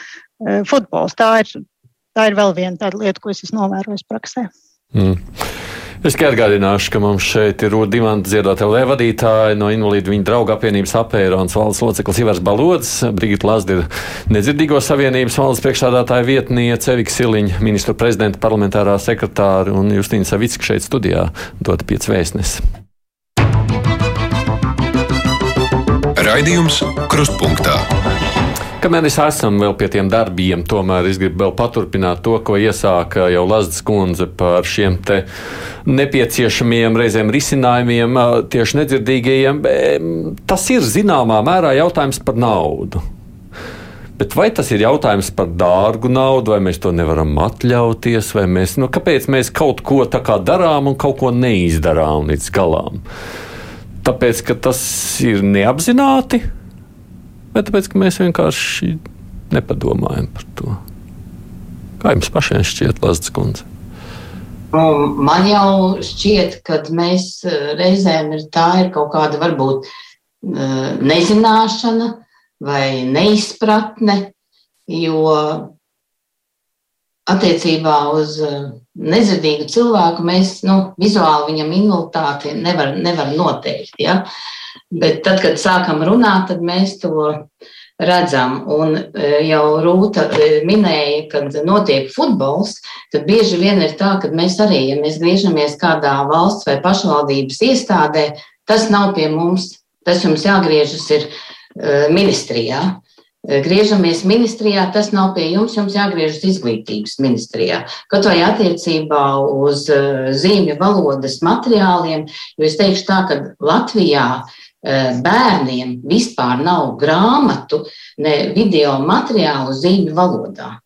futbols. Tā ir, tā ir vēl viena tāda lieta, ko es esmu novērojis praksē. Mm. Es tikai atgādināšu, ka mums šeit ir Dimanta Ziedotā LV vadītāja no Invalīdu viņa drauga apvienības apērons valsts loceklis Ivars Balods, Brigita Lazda ir nedzirdīgo savienības valsts priekšstādātāja vietniece, Evika Siliņa, ministru prezidenta parlamentārā sekretāra un Justīna Savicka šeit studijā dot piec vēstnes. Raidījums Krustpunktā. Mēs esam vēl pie tiem darbiem, tomēr es gribu vēl paturpināt to, ko iesāka jau Lazdas kundze par šiem te nepieciešamiem reizēm risinājumiem tieši nedzirdīgajiem. Tas ir zināmā mērā jautājums par naudu. Bet vai tas ir jautājums par dārgu naudu, vai mēs to nevaram atļauties, vai mēs, nu, kāpēc mēs kaut ko tā kā darām un kaut ko neizdarām līdz galam? Tāpēc, ka tas ir neapzināti, vai tāpēc, ka mēs vienkārši nepadomājam par to? Kā jums pašiem šķiet, Lazda Kundze? Nu, man jau šķiet, ka mēs eh, reizēm ir tā ir kaut kāda varbūt eh, nezināšana vai neizpratne, jo attiecībā uz eh, nedzirdīgu cilvēku mēs nu, vizuāli viņam invaliditāti nevaram nevar noteikt. Ja? Bet tad, kad sākam runāt, tad mēs to redzam. Un e, jau Rūta e, minēja, kad notiek futbols, tad bieži vien ir tā, ka mēs arī, ja mēs griežamies kādā valsts vai pašvaldības iestādē, tas nav pie mums. Tas jums jāgriežas ir e, ministrijā. Griežamies ministrijā, tas nav pie jums, jums jāgriežas izglītības ministrijā. Kaut vai attiecībā uz zīmju valodas materiāliem, jo es teikšu tā, ka Latvijā uh, bērniem vispār nav grāmatu, ne video materiālu zīmju valodā.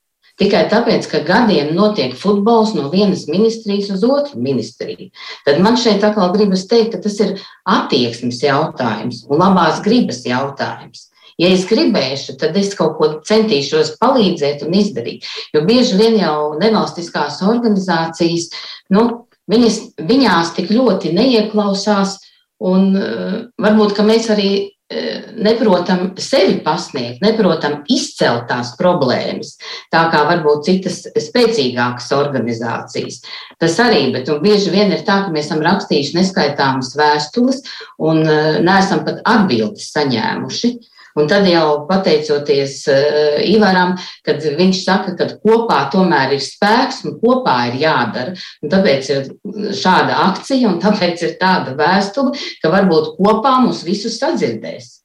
tikai tāpēc, ka gadiem notiek futbols no vienas ministrijas uz otru ministriju. Tad man šeit atkal gribas teikt, ka tas ir attieksmes jautājums un labās gribas jautājums. Ja es gribēšu, tad es kaut ko centīšos palīdzēt un izdarīt. Jo bieži vien jau nevalstiskās organizācijas, nu, viņas, viņās tik ļoti neieklausās, un uh, varbūt mēs arī uh, neprotam sevi pasniegt, neprotam izcelt tās problēmas, tā kā varbūt citas spēcīgākas organizācijas. Tas arī, bet bieži vien ir tā, ka mēs esam rakstījuši neskaitāmas vēstules un uh, neesam pat atbildes saņēmuši. Un tad jau pateicoties uh, Ivaram, kad viņš saka, ka kopā tomēr ir spēks un kopā ir jādara. Un tāpēc ir šāda akcija un tāpēc ir tāda vēstule, ka varbūt kopā mūs visus sadzirdēs.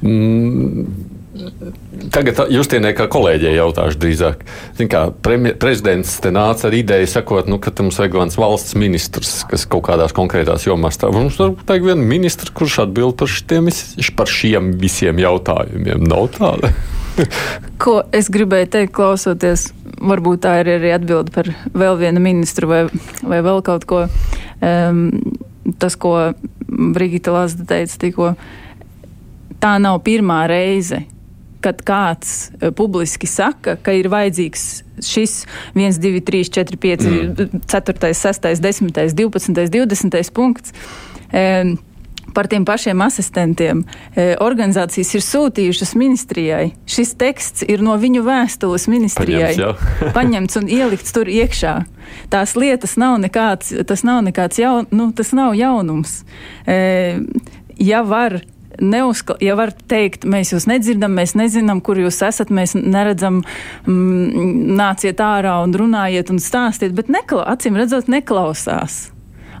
Mm. Tagad Justīnai kā kolēģei jautāšu drīzāk. Zin kā, premjer, prezidents te nāca ar ideju, sakot, nu, ka mums vajag viens valsts ministrs, kas kaut kādās konkrētās jomās strādā. Mums vajag vienu ministru, kurš atbild par, šitiem, par šiem visiem jautājumiem. Nav tāda. Ko es gribēju teikt, klausoties, varbūt tā ir arī atbilde par vēl vienu ministru vai, vai vēl kaut ko. Um, tas, ko Brigita Lazda teica tikko, tā nav pirmā reize, kad kāds uh, publiski saka, ka ir vajadzīgs šis 1, 2, 3, 4, 5, mm. 4, 6, 10, 12, 20 punkts. Par tiem pašiem asistentiem. E, organizācijas ir sūtījušas ministrijai. Šis teksts ir no viņu vēstules ministrijai. Paņemts, paņemts un ielikts tur iekšā. Tās lietas nav nekāds, tas nav nekāds jaun, nu, tas nav jaunums. Ja var neuzkla, ja var teikt, mēs jūs nedzirdam, mēs nezinām, kur jūs esat, mēs neredzam, mm, nāciet ārā un runājiet un stāstiet, bet nekla, acīm redzot, neklausās.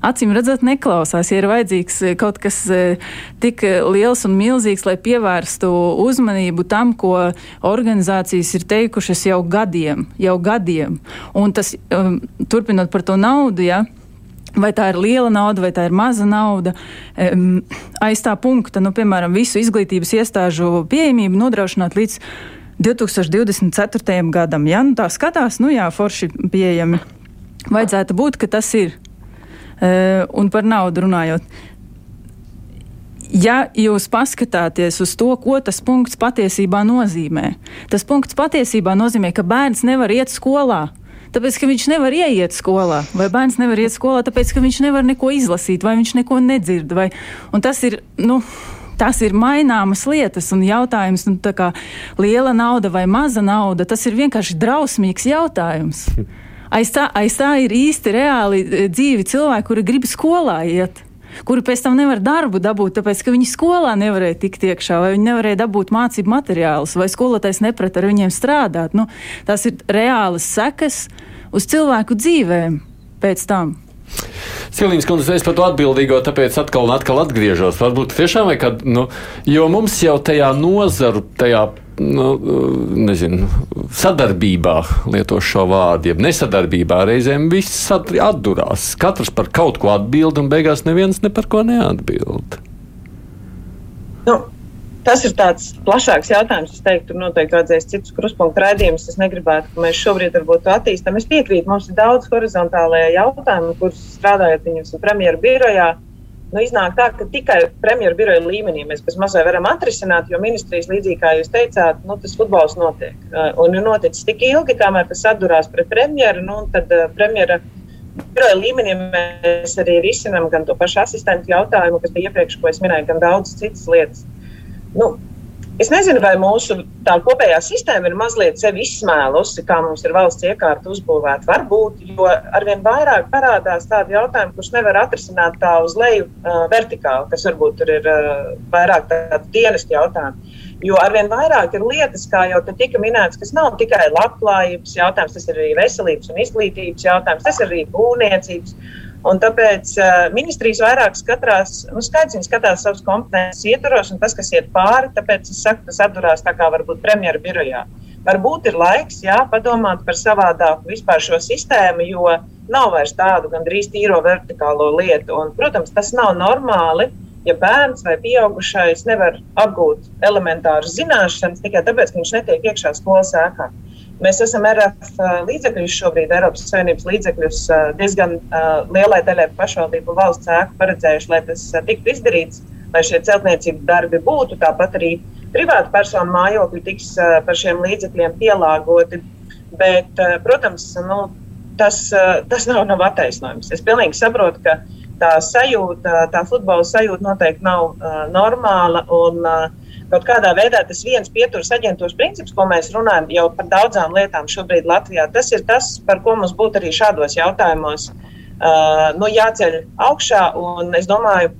Acīm redzot, neklausās, ja ir vajadzīgs eh, kaut kas eh, tik liels un milzīgs, lai pievērstu uzmanību tam, ko organizācijas ir teikušas jau gadiem, jau gadiem. Un tas, um, turpinot par to naudu, ja, Vai tā ir liela nauda, vai tā ir maza nauda. Um, aiz tā punkta, nu, piemēram, visu izglītības iestāžu pieejamību nodrošināt līdz 2024. gadam. Ja nu, tā skatās, nu jā, forši pieejami. Vajadzētu būt, ka tas ir. Uh, un par naudu runājot. Ja jūs paskatāties uz to, ko tas punkts patiesībā nozīmē, tas punkts patiesībā nozīmē, ka bērns nevar iet skolā. Tāpēc, ka viņš nevar ieiet skolā, vai bērns nevar iet skolā, tāpēc, ka viņš nevar neko izlasīt, vai viņš neko nedzird. Vai, tas ir. Nu, Tas ir maināmas lietas, un jautājums, nu, kā liela nauda vai maza nauda, tas ir vienkārši drausmīgs jautājums. Aiz tā, aiz tā ir īsti reāli e, dzīvi cilvēki, kuri grib skolā iet kuri pēc tam nevar darbu dabūt, tāpēc ka viņi skolā nevarēja tikt iekšā, vai viņi nevarēja dabūt mācību materiālus, vai skolotājs neprat ar viņiem strādāt. Nu, tās ir reālas sekas uz cilvēku dzīvēm pēc tam. Silīņas kundze, es par to atbildīgo, tāpēc atkal un atkal atgriežos. Varbūt tiešām vajag, nu, jo mums jau tajā nozaru, tajā nu, nezinu, sadarbībā lieto šo vārdu, jeb nesadarbībā reizēm viss atdurās. Katrs par kaut ko atbild, un beigās neviens ne par ko neatbild. Nu. Tas ir tāds plašāks jautājums. Es teiktu, tur noteikti vajadzēs citus kruspunktu raidījumus. Es negribētu, ka mēs šobrīd varbūt to attīstām. Es piekrītu, mums ir daudz horizontālajā jautājumā, kurus strādājot viņus premjeru birojā. Nu, iznāk tā, ka tikai premjeras biroja līmenī mēs mazai varam atrisināt, jo ministrijas, līdzīgi kā jūs teicāt, nu, tas futbols notiek. Uh, un ir noticis tik ilgi, kamēr tas atdurās pret premjeru, nu, tad uh, premjera biroja līmenī mēs arī risinām gan to pašu asistentu jautājumu, kas bija iepriekš, ko es minēju, gan daudzas citas lietas. Nu, Es nezinu, vai mūsu kopējā sistēma ir mazliet sevi izsmēlusi, kā mums ir valsts iekārta uzbūvēta. Varbūt, jo arvien vairāk parādās tādi jautājumi, kurus nevar atrisināt tā uz leju uh, vertikāli, kas varbūt tur ir uh, vairāk tādi dienesti jautājumi. Jo arvien vairāk ir lietas, kā jau te tika minēts, kas nav tikai labklājības jautājums, tas ir arī veselības un izglītības jautājums, tas ir arī būvniecības. Un tāpēc uh, ministrijas vairāk skatās, nu, skaidrs, viņi skatās savas kompetences ietvaros, un tas, kas iet pāri, tāpēc es saku, tas atdurās tā kā varbūt premjeras birojā. Varbūt ir laiks, jā, padomāt par savādāku vispār šo sistēmu, jo nav vairs tādu gandrīz tīro vertikālo lietu. Un, protams, tas nav normāli, ja bērns vai pieaugušais nevar apgūt elementāras zināšanas tikai tāpēc, ka viņš netiek iekšā skolas ēkā. Mēs esam RF līdzekļus šobrīd, Eiropas Savienības līdzekļus diezgan lielai daļai pašvaldību valsts ēku paredzējuši, lai tas tiktu izdarīts, lai šie celtniecības darbi būtu. Tāpat arī privātu personu mājokļi tiks par šiem līdzekļiem pielāgoti. Bet, protams, nu, tas, tas nav, nav attaisnojums. Es pilnīgi saprotu, ka tā sajūta, tā futbola sajūta noteikti nav uh, normāla. Un, uh, Kaut kādā veidā tas viens pieturas aģentūras princips, ko mēs runājam jau par daudzām lietām šobrīd Latvijā, tas ir tas, par ko mums būtu arī šādos jautājumos uh, nu, jāceļ augšā. Un es domāju,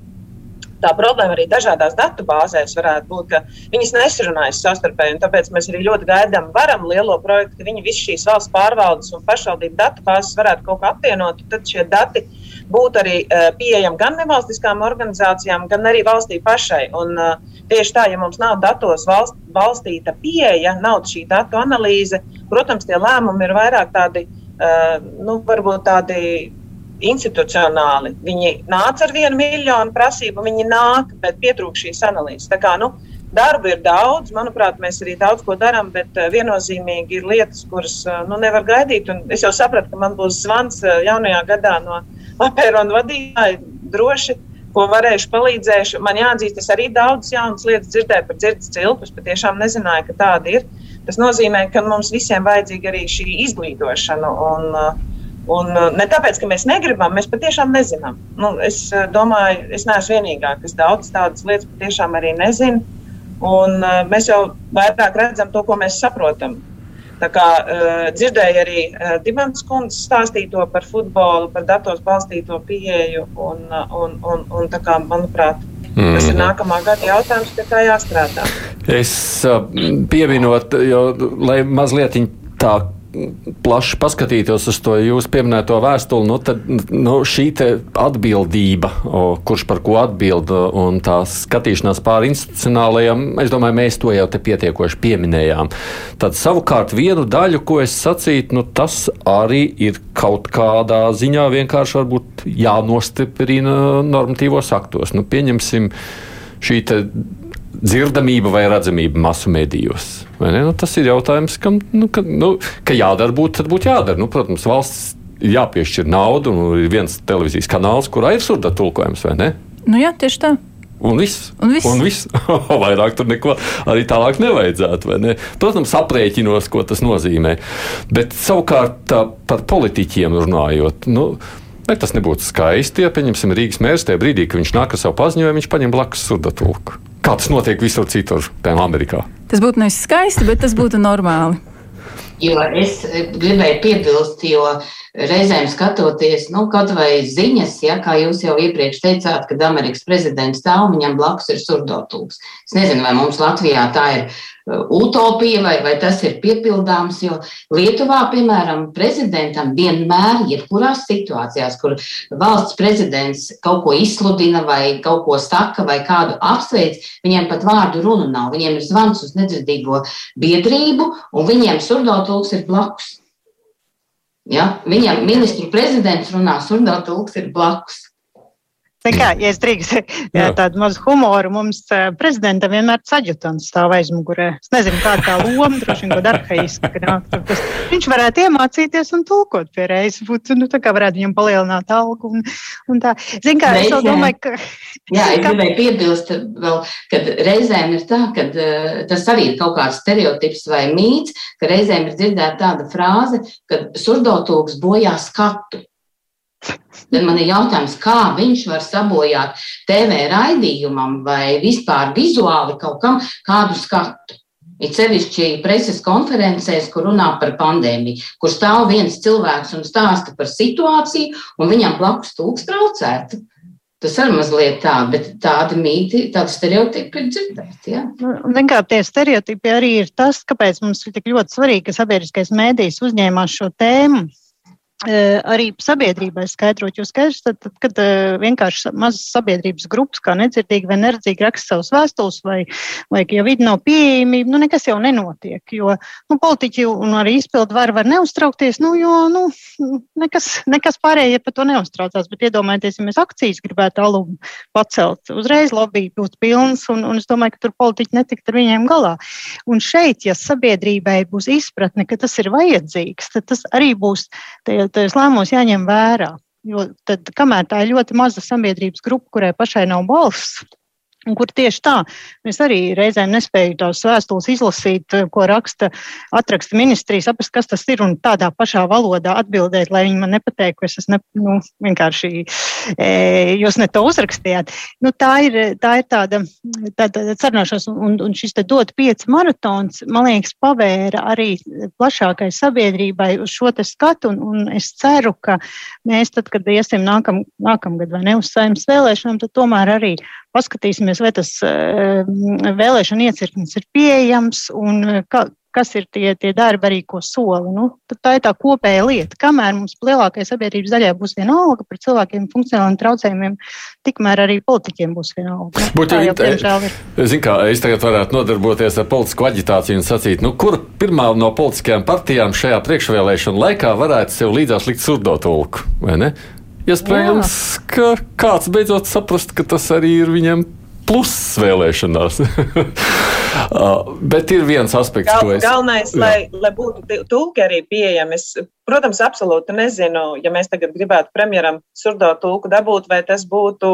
tā problēma arī dažādās datu bāzēs varētu būt, ka viņas nesarunājas savstarpēji. Tāpēc mēs arī ļoti gaidām, varam lielo projektu, ka viņi visas šīs valsts pārvaldes un pašvaldību datu bāzes varētu kaut kā apvienot. Tad šie dati būtu arī uh, pieejami gan nevalstiskām organizācijām, gan arī valstī pašai. Un, uh, Tieši tā, ja mums nav datos valst, balstīta pieeja, nav šī datu analīze, protams, tie lēmumi ir vairāk tādi, uh, nu, varbūt tādi institucionāli. Viņi nāca ar vienu miljonu prasību, viņi nāk, bet pietrūkst šīs analīzes. Tā kā, nu, darba ir daudz, manuprāt, mēs arī daudz ko darām, bet uh, viennozīmīgi ir lietas, kuras uh, nu, nevar gaidīt. Un es jau sapratu, ka man būs zvans uh, jaunajā gadā no apēnu vadītāja droši ko varēšu, palīdzēšu. Man jāatzīst, es arī daudz jaunas lietas dzirdēju par dzirdes cilpus, bet tiešām nezināju, ka tāda ir. Tas nozīmē, ka mums visiem vajadzīga arī šī izglītošana. Un, uh, Un uh, ne tāpēc, ka mēs negribam, mēs patiešām nezinām. Nu, es uh, domāju, es neesmu vienīgā, kas daudz tādas lietas patiešām arī nezina. Un, uh, mēs jau vairāk redzam to, ko mēs saprotam. Tā kā uh, dzirdēju arī uh, Dimants kundzes stāstīto par futbolu, par datos balstīto pieeju, un, un, un, un kā, manuprāt, mm. tas ir mhm. nākamā gada jautājums, pie kā jāstrādā. Es uh, pieminot, jo, lai mazliet tā plaši paskatītos uz to jūsu pieminēto vēstuli, nu, tad nu, šī atbildība, o, kurš par ko atbild, un tā skatīšanās pāri institucionālajiem, es domāju, mēs to jau te pietiekoši pieminējām. Tad savukārt vienu daļu, ko es sacītu, nu, tas arī ir kaut kādā ziņā vienkārši jānostiprina normatīvos aktos. Nu, pieņemsim šī dzirdamība vai redzamība masu medijos. Nu, tas ir jautājums, kam nu, ka, nu, ka jādara, būt, tad būtu jādara. Nu, protams, valsts ir jāpiešķir naudu, un ir viens televīzijas kanāls, kurā ir surda tulkojums, vai ne? Nu, jā, tieši tā. Un viss. Un viss. Un viss. Vairāk tur neko arī tālāk nevajadzētu. Ne? Protams, aprēķinos, ko tas nozīmē. Bet savukārt par politiķiem runājot. Nu, Vai tas nebūtu skaisti, ja, pieņemsim, Rīgas mērs tajā brīdī, kad viņš nāk ar savu paziņojumu, viņš paņem blakus surdatulku? Kā tas notiek visur citur, piemēram, Amerikā? Tas būtu nevis skaisti, bet tas būtu normāli. Jo es gribēju piebilst, jo reizēm skatoties, nu, kaut vai ziņas, ja, kā jūs jau iepriekš teicāt, kad Amerikas prezidents stāv, viņam blakus ir surdotūks. Es nezinu, vai mums Latvijā tā ir uh, utopija vai, vai tas ir piepildāms, jo Lietuvā, piemēram, prezidentam vienmēr, jebkurās situācijās, kur valsts prezidents kaut ko izsludina vai kaut ko saka vai kādu apsveic, viņiem pat vārdu runu nav. Viņiem ir zvans uz nedzirdīgo biedrību un viņiem surdotūks ir blakus. Ja? Viņam ministru prezidents runā, surnā tulks ir blakus. Kā, ja es drīkstu tādu mazu humoru, mums uh, prezidentam vienmēr saģutants stāv aizmugurē. Es nezinu, kāda tā loma, droši vien, kāda arhaiska. Viņš varētu iemācīties un tulkot pie reizes. Būtu, nu, tā kā varētu viņam palielināt algu un, un tā. Zin kā, es domāju, ka. Jā, es gribēju piebilst vēl, ka reizēm ir tā, ka uh, tas arī ir kaut kāds stereotips vai mīts, ka reizēm ir dzirdēta tāda frāze, ka surdotūks bojā skatu. Tad man ir jautājums, kā viņš var sabojāt TV raidījumam vai vispār vizuāli kaut kam kādu skatu. It sevišķi preses konferencēs, kur runā par pandēmiju, kur stāv viens cilvēks un stāsta par situāciju, un viņam blakus tūks traucētu. Tas arī mazliet tā, bet tādi mīti, tādi stereotipi ir dzirdēti. Ja? Vienkārši tie stereotipi arī ir tas, kāpēc mums ir tik ļoti svarīgi, ka sabiedriskais mēdījis uzņēmās šo tēmu arī sabiedrībai skaidrot. Jo skaidrs, tad, tad, kad vienkārši mazas sabiedrības grupas, kā nedzirdīgi vai neredzīgi, raksta savus vēstules, vai, vai ja vidi nav pieejamība, nu nekas jau nenotiek. Jo nu, politiķi un arī izpildu var, var neuztraukties, nu, jo nu, nekas, nekas pārējie par to neuztraucās. Bet iedomājieties, ja mēs akcijas gribētu alumu pacelt, uzreiz lobby būtu pilns, un, un es domāju, ka tur politiķi netikt ar viņiem galā. Un šeit, ja sabiedrībai būs izpratne, ka tas ir vajadzīgs, tad tas arī būs tajos lēmumos jāņem vērā. Jo tad, kamēr tā ir ļoti maza sabiedrības grupa, kurai pašai nav balss, kur tieši tā, mēs arī reizēm nespēju tās vēstules izlasīt, ko raksta, atraksta ministrija, saprast, kas tas ir un tādā pašā valodā atbildēt, lai viņi man nepateiktu, ka es esmu nu, vienkārši, e, jūs ne to uzrakstījāt. Nu, tā ir, tā ir tāda, tāda sarunāšanās, un, un šis te dot pieci maratons, man liekas, pavēra arī plašākai sabiedrībai uz šo te skatu, un, un es ceru, ka mēs tad, kad iesim nākam, nākamgad vai ne uz saimnes vēlēšanām, tad tomēr arī paskatīsimies, vai tas eh, vēlēšana iecirknis ir pieejams un eh, ka, kas ir tie, tie darbi arī, ko sola. Nu, tā ir tā kopēja lieta. Kamēr mums lielākajai sabiedrības daļai būs vienalga par cilvēkiem funkcionāliem traucējumiem, tikmēr arī politiķiem būs vienalga. Būt, tā jau, diemžēl, ir. Zin kā, es tagad varētu nodarboties ar politisku aģitāciju un sacīt, nu, kur pirmā no politiskajām partijām šajā priekšvēlēšana laikā varētu sev līdzās likt surdo tulku, vai ne? Iespējams, ka kāds beidzot saprast, ka tas arī ir viņam pluss vēlēšanās. Uh, bet ir viens aspekts, Gal, ko es. Galvenais, jā. lai, lai būtu tulki arī pieejami. Es, protams, absolūti nezinu, ja mēs tagad gribētu premjeram surdo tulku dabūt, vai tas būtu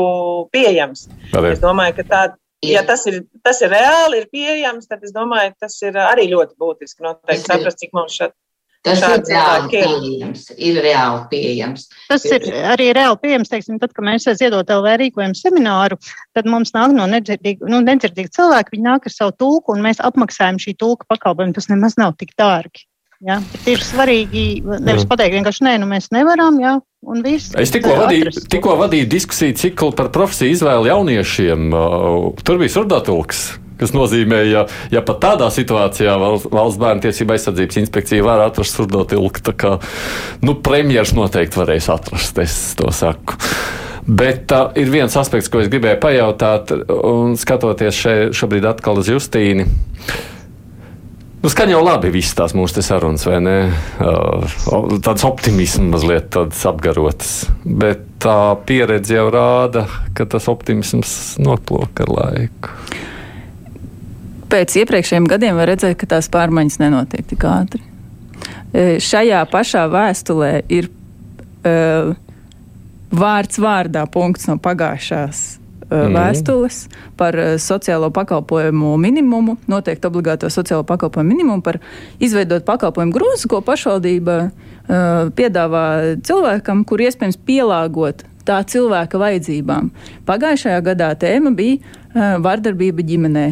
pieejams. Arī. Es domāju, ka tā, ja tas ir, tas ir reāli, ir pieejams, tad es domāju, tas ir arī ļoti būtiski noteikti saprast, cik mums šeit Tas ir reāli pieejams. Ir reāli pieejams. Tas ir arī reāli pieejams. Teiksim, tad, kad mēs ziedot LV rīkojam semināru, tad mums nāk no nedzirdīga, nu, nedzirdīga cilvēka. Viņi nāk ar savu tulku, un mēs apmaksājam šī tulka pakalpojumu. Tas nemaz nav tik dārgi. Ja? Bet ir svarīgi nevis pateikt, vienkārši nē, nu mēs nevaram. Ja? Es tikko vadīju, tikko vadīju diskusiju ciklu par profesiju izvēli jauniešiem. Tur bija surdatulks kas nozīmē, ja, ja pat tādā situācijā valsts bērnu tiesība aizsardzības inspekcija var atrast surdo tilku, tad kā, nu, premjeras noteikti varēs atrast, es to saku. Bet uh, ir viens aspekts, ko es gribēju pajautāt, un skatoties še, šobrīd atkal uz Justīnu. Nu, skan jau labi visas tās mūsu sarunas, vai ne? Uh, tāds optimisms mazliet tāds apgarots. Bet tā pieredze jau rāda, ka tas optimisms noplūk ar laiku pēc iepriekšējiem gadiem var redzēt, ka tās pārmaiņas nenotiek tik ātri. E, šajā pašā vēstulē ir uh, vārds vārdā punkts no pagājušās mm. vēstules par sociālo pakalpojumu minimumu, noteikti obligāto sociālo pakalpojumu minimumu, par izveidot pakalpojumu grozu, ko pašvaldība uh, piedāvā cilvēkam, kur iespējams pielāgot tā cilvēka vajadzībām. Pagājušajā gadā tēma bija uh, vardarbība ģimenē.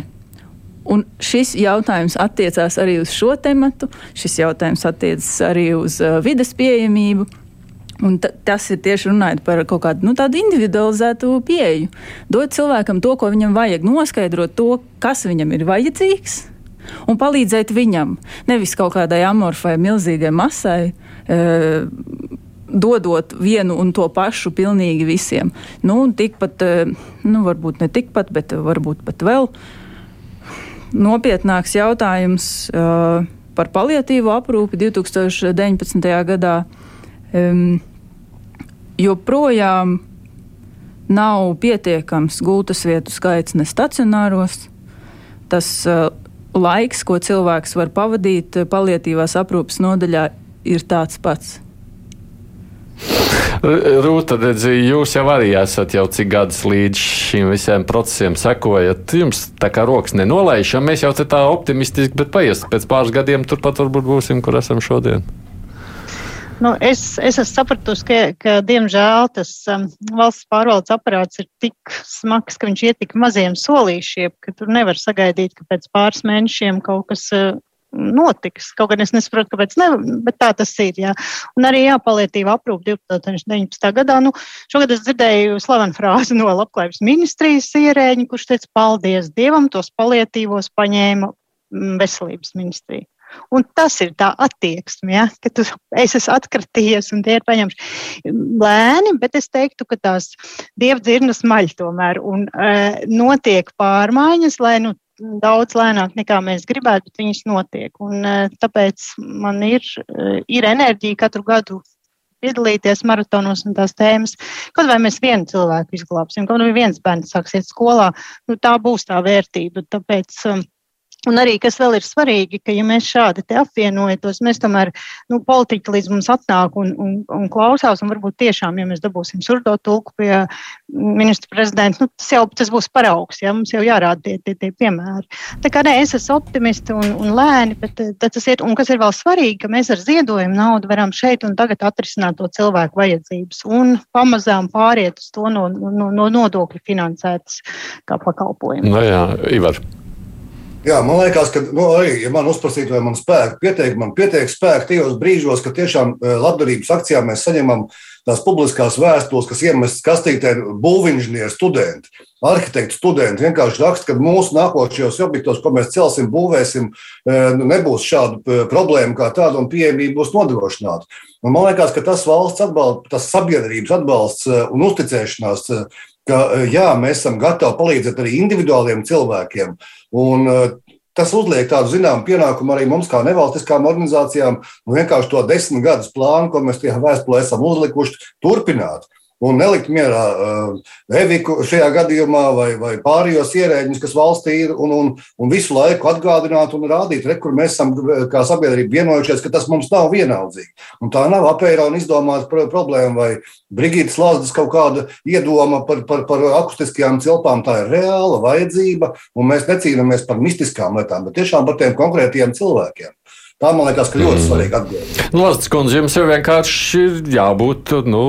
Un šis jautājums attiecās arī uz šo tematu, šis jautājums attiecas arī uz uh, vides pieejamību. Un tas ir tieši runājot par kaut kādu nu, individualizētu pieeju. Dot cilvēkam to, ko viņam vajag, noskaidrot to, kas viņam ir vajadzīgs, un palīdzēt viņam. Nevis kaut kādai amorfai, milzīgai masai. Uh, dodot vienu un to pašu pilnīgi visiem. Nu, tikpat, nu, varbūt ne tikpat, bet varbūt pat vēl uh, nopietnāks jautājums uh, par paliatīvo aprūpi 2019. gadā. Um, joprojām nav pietiekams gultas vietu skaits ne stacionāros. Tas uh, laiks, ko cilvēks var pavadīt paliatīvās aprūpes nodaļā, ir tāds pats. Rūta, jūs jau arī esat jau cik gadus līdz šīm visiem procesiem sekojat. Jums tā kā rokas nenolaiž, ja mēs jau tā optimistiski, bet paies pēc pāris gadiem turpat varbūt būsim, kur esam šodien. Nu, es, es esmu sapratusi, ka, ka diemžēl tas um, valsts pārvaldes aparāts ir tik smags, ka viņš iet tik maziem solīšiem, ka tur nevar sagaidīt, ka pēc pāris mēnešiem kaut kas uh, notiks. Kaut gan es nesaprotu, kāpēc ne, bet tā tas ir. Jā. Un arī jāpalietība aprūp 2019. gadā. Nu, šogad es dzirdēju slavenu frāzi no labklājības ministrijas ierēģi, kurš teica, paldies Dievam, tos palietīvos paņēma mm, veselības ministrija. Un tas ir tā attieksme, ja, ka tu esi atkratījies un tie ir paņemti lēni, bet es teiktu, ka tās dievdzirnas maļ tomēr un e, notiek pārmaiņas, lai nu, daudz lēnāk nekā mēs gribētu, bet viņas notiek. Un, eh, tāpēc man ir, eh, ir enerģija katru gadu piedalīties maratonos un tās tēmas. Kaut vai mēs vienu cilvēku izglābsim, kaut vai viens bērns sāksiet skolā, nu, tā būs tā vērtība. Tāpēc, um, Un arī, kas vēl ir svarīgi, ka, ja mēs šādi apvienojamies, mēs tomēr, nu, politiķi līdz mums atnāk un, un, un klausās, un varbūt tiešām, ja mēs dabūsim surdo tulku pie ministra prezidenta, nu, tas jau tas būs paraugs, ja mums jau jārāda tie, tie, tie piemēri. Tā kā nē, es esmu optimisti un, un lēni, bet tas ir, un kas ir vēl svarīgi, ka mēs ar ziedojumu naudu varam šeit un tagad atrisināt to cilvēku vajadzības un pamazām pāriet uz to no, no, no nodokļu finansētas kā pakalpojumu. No nu jā, Ivar. Jā, man liekas, ka nu, arī, ja man uzprasītu, vai man spēku pieteikt, man pietiek spēku tajos brīžos, kad tiešām e, labdarības akcijā mēs saņemam tās publiskās vēstules, kas iemestas kastītē būvinženieru studenti, arhitektu studenti. Vienkārši raksta, ka mūsu nākošajos objektos, ko mēs celsim, būvēsim, e, nu, nebūs šādu e, problēmu kā tādu un pieejamība būs nodrošināta. Un man liekas, ka tas valsts atbalsts, tas sabiedrības atbalsts un uzticēšanās ka jā, mēs esam gatavi palīdzēt arī individuāliem cilvēkiem. Un, Tas uzliek tādu zināmu pienākumu arī mums, kā nevalstiskām organizācijām, nu vienkārši to desmit gadus plānu, ko mēs tajā vēstulē esam uzlikuši, turpināt un nelikt mierā uh, Eviku šajā gadījumā vai, vai pārējos ierēģus, kas valstī ir, un, un, un visu laiku atgādināt un rādīt, re, kur mēs esam kā sabiedrība vienojušies, ka tas mums nav vienaldzīgi. Un tā nav apēra izdomāta problēma vai Brigītas Lāsdas kaut kāda iedoma par, par, par akustiskajām cilpām. Tā ir reāla vajadzība, un mēs necīnāmies par mistiskām lietām, bet tiešām par tiem konkrētiem cilvēkiem. Tā man liekas, ka ļoti mm. svarīgi atbildēt. Nu, Lāsdas kundze, jums jau vienkārši ir jābūt. Nu,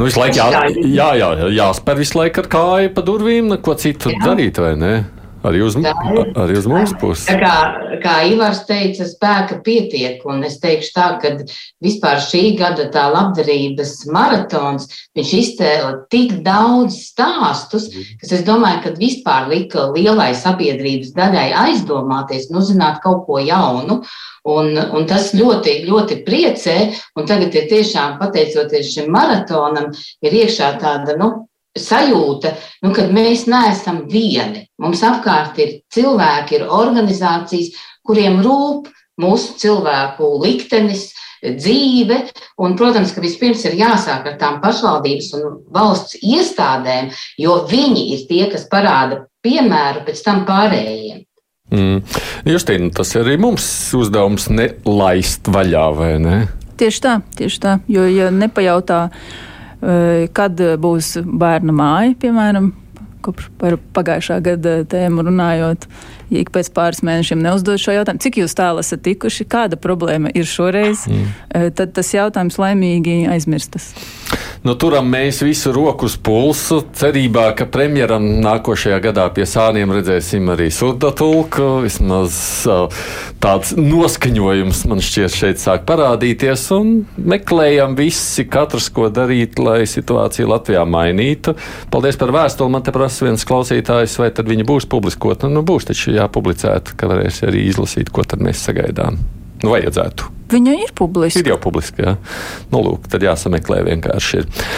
Nu, visu laiku jā, jā, jā, jāspēr visu laiku ar kāju pa durvīm, ko citu jā. darīt, vai ne? Arī uz, arī uz mūsu pusi. Kā, kā Ivars teica, spēka pietiek. Un es teikšu tā, ka vispār šī gada tā labdarības maratons, viņš iztēla tik daudz stāstus, kas es domāju, ka vispār lika lielai sabiedrības daļai aizdomāties, nu, zināt kaut ko jaunu. Un, un tas ļoti, ļoti priecē. Un tagad ir tiešām pateicoties šim maratonam, ir iekšā tāda, nu, sajūta, nu, ka mēs neesam vieni. Mums apkārt ir cilvēki, ir organizācijas, kuriem rūp mūsu cilvēku liktenis, dzīve. Un, protams, ka vispirms ir jāsāk ar tām pašvaldības un valsts iestādēm, jo viņi ir tie, kas parāda piemēru pēc tam pārējiem. Mm. Justīna, tas ir arī mums uzdevums nelaist vaļā, vai ne? Tieši tā, tieši tā. Jo, ja nepajautā, kad būs bērna māja, piemēram, kopš par pagājušā gada tēmu runājot, ja ik pēc pāris mēnešiem neuzdod šo jautājumu, cik jūs tālu esat tikuši, kāda problēma ir šoreiz, mm. tad tas jautājums laimīgi aizmirstas. Nu, turam mēs visu roku uz pulsu, cerībā, ka premjeram nākošajā gadā pie sāniem redzēsim arī surdatulku. Vismaz tāds noskaņojums man šķiet šeit sāk parādīties un meklējam visi, katrs, ko darīt, lai situāciju Latvijā mainītu. Paldies par vēstuli. Man te prasa viens klausītājs, vai tad viņa būs publiskota. Nu, būs taču jāpublicēta, ka varēs arī izlasīt, ko tad mēs sagaidām. Nu, vajadzētu. Viņa ir publiska. Ir jau publiska, jā. Nu, lūk, tad jāsameklē vienkārši. Ir.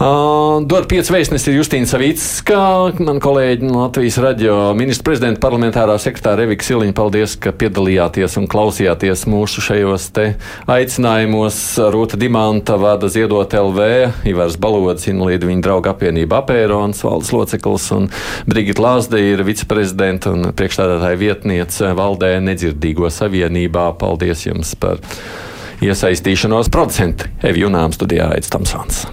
Dod pieci vēstnesi ir Justīna Savicka, man kolēģi no Latvijas radio ministra prezidenta parlamentārā sekretāra Evika Siliņa. Paldies, ka piedalījāties un klausījāties mūsu šajos te aicinājumos. Rūta Dimanta vada ziedot LV, Ivars Balodis, Inlīda viņa drauga apvienība Apērons, valdes loceklis un Brigita Lāsde ir viceprezidenta un priekšstādātāja vietniece valdē nedzirdīgo savienībā. Paldies jums par iesaistīšanos. Producenti Evi Junām studijā Aits Tamsons.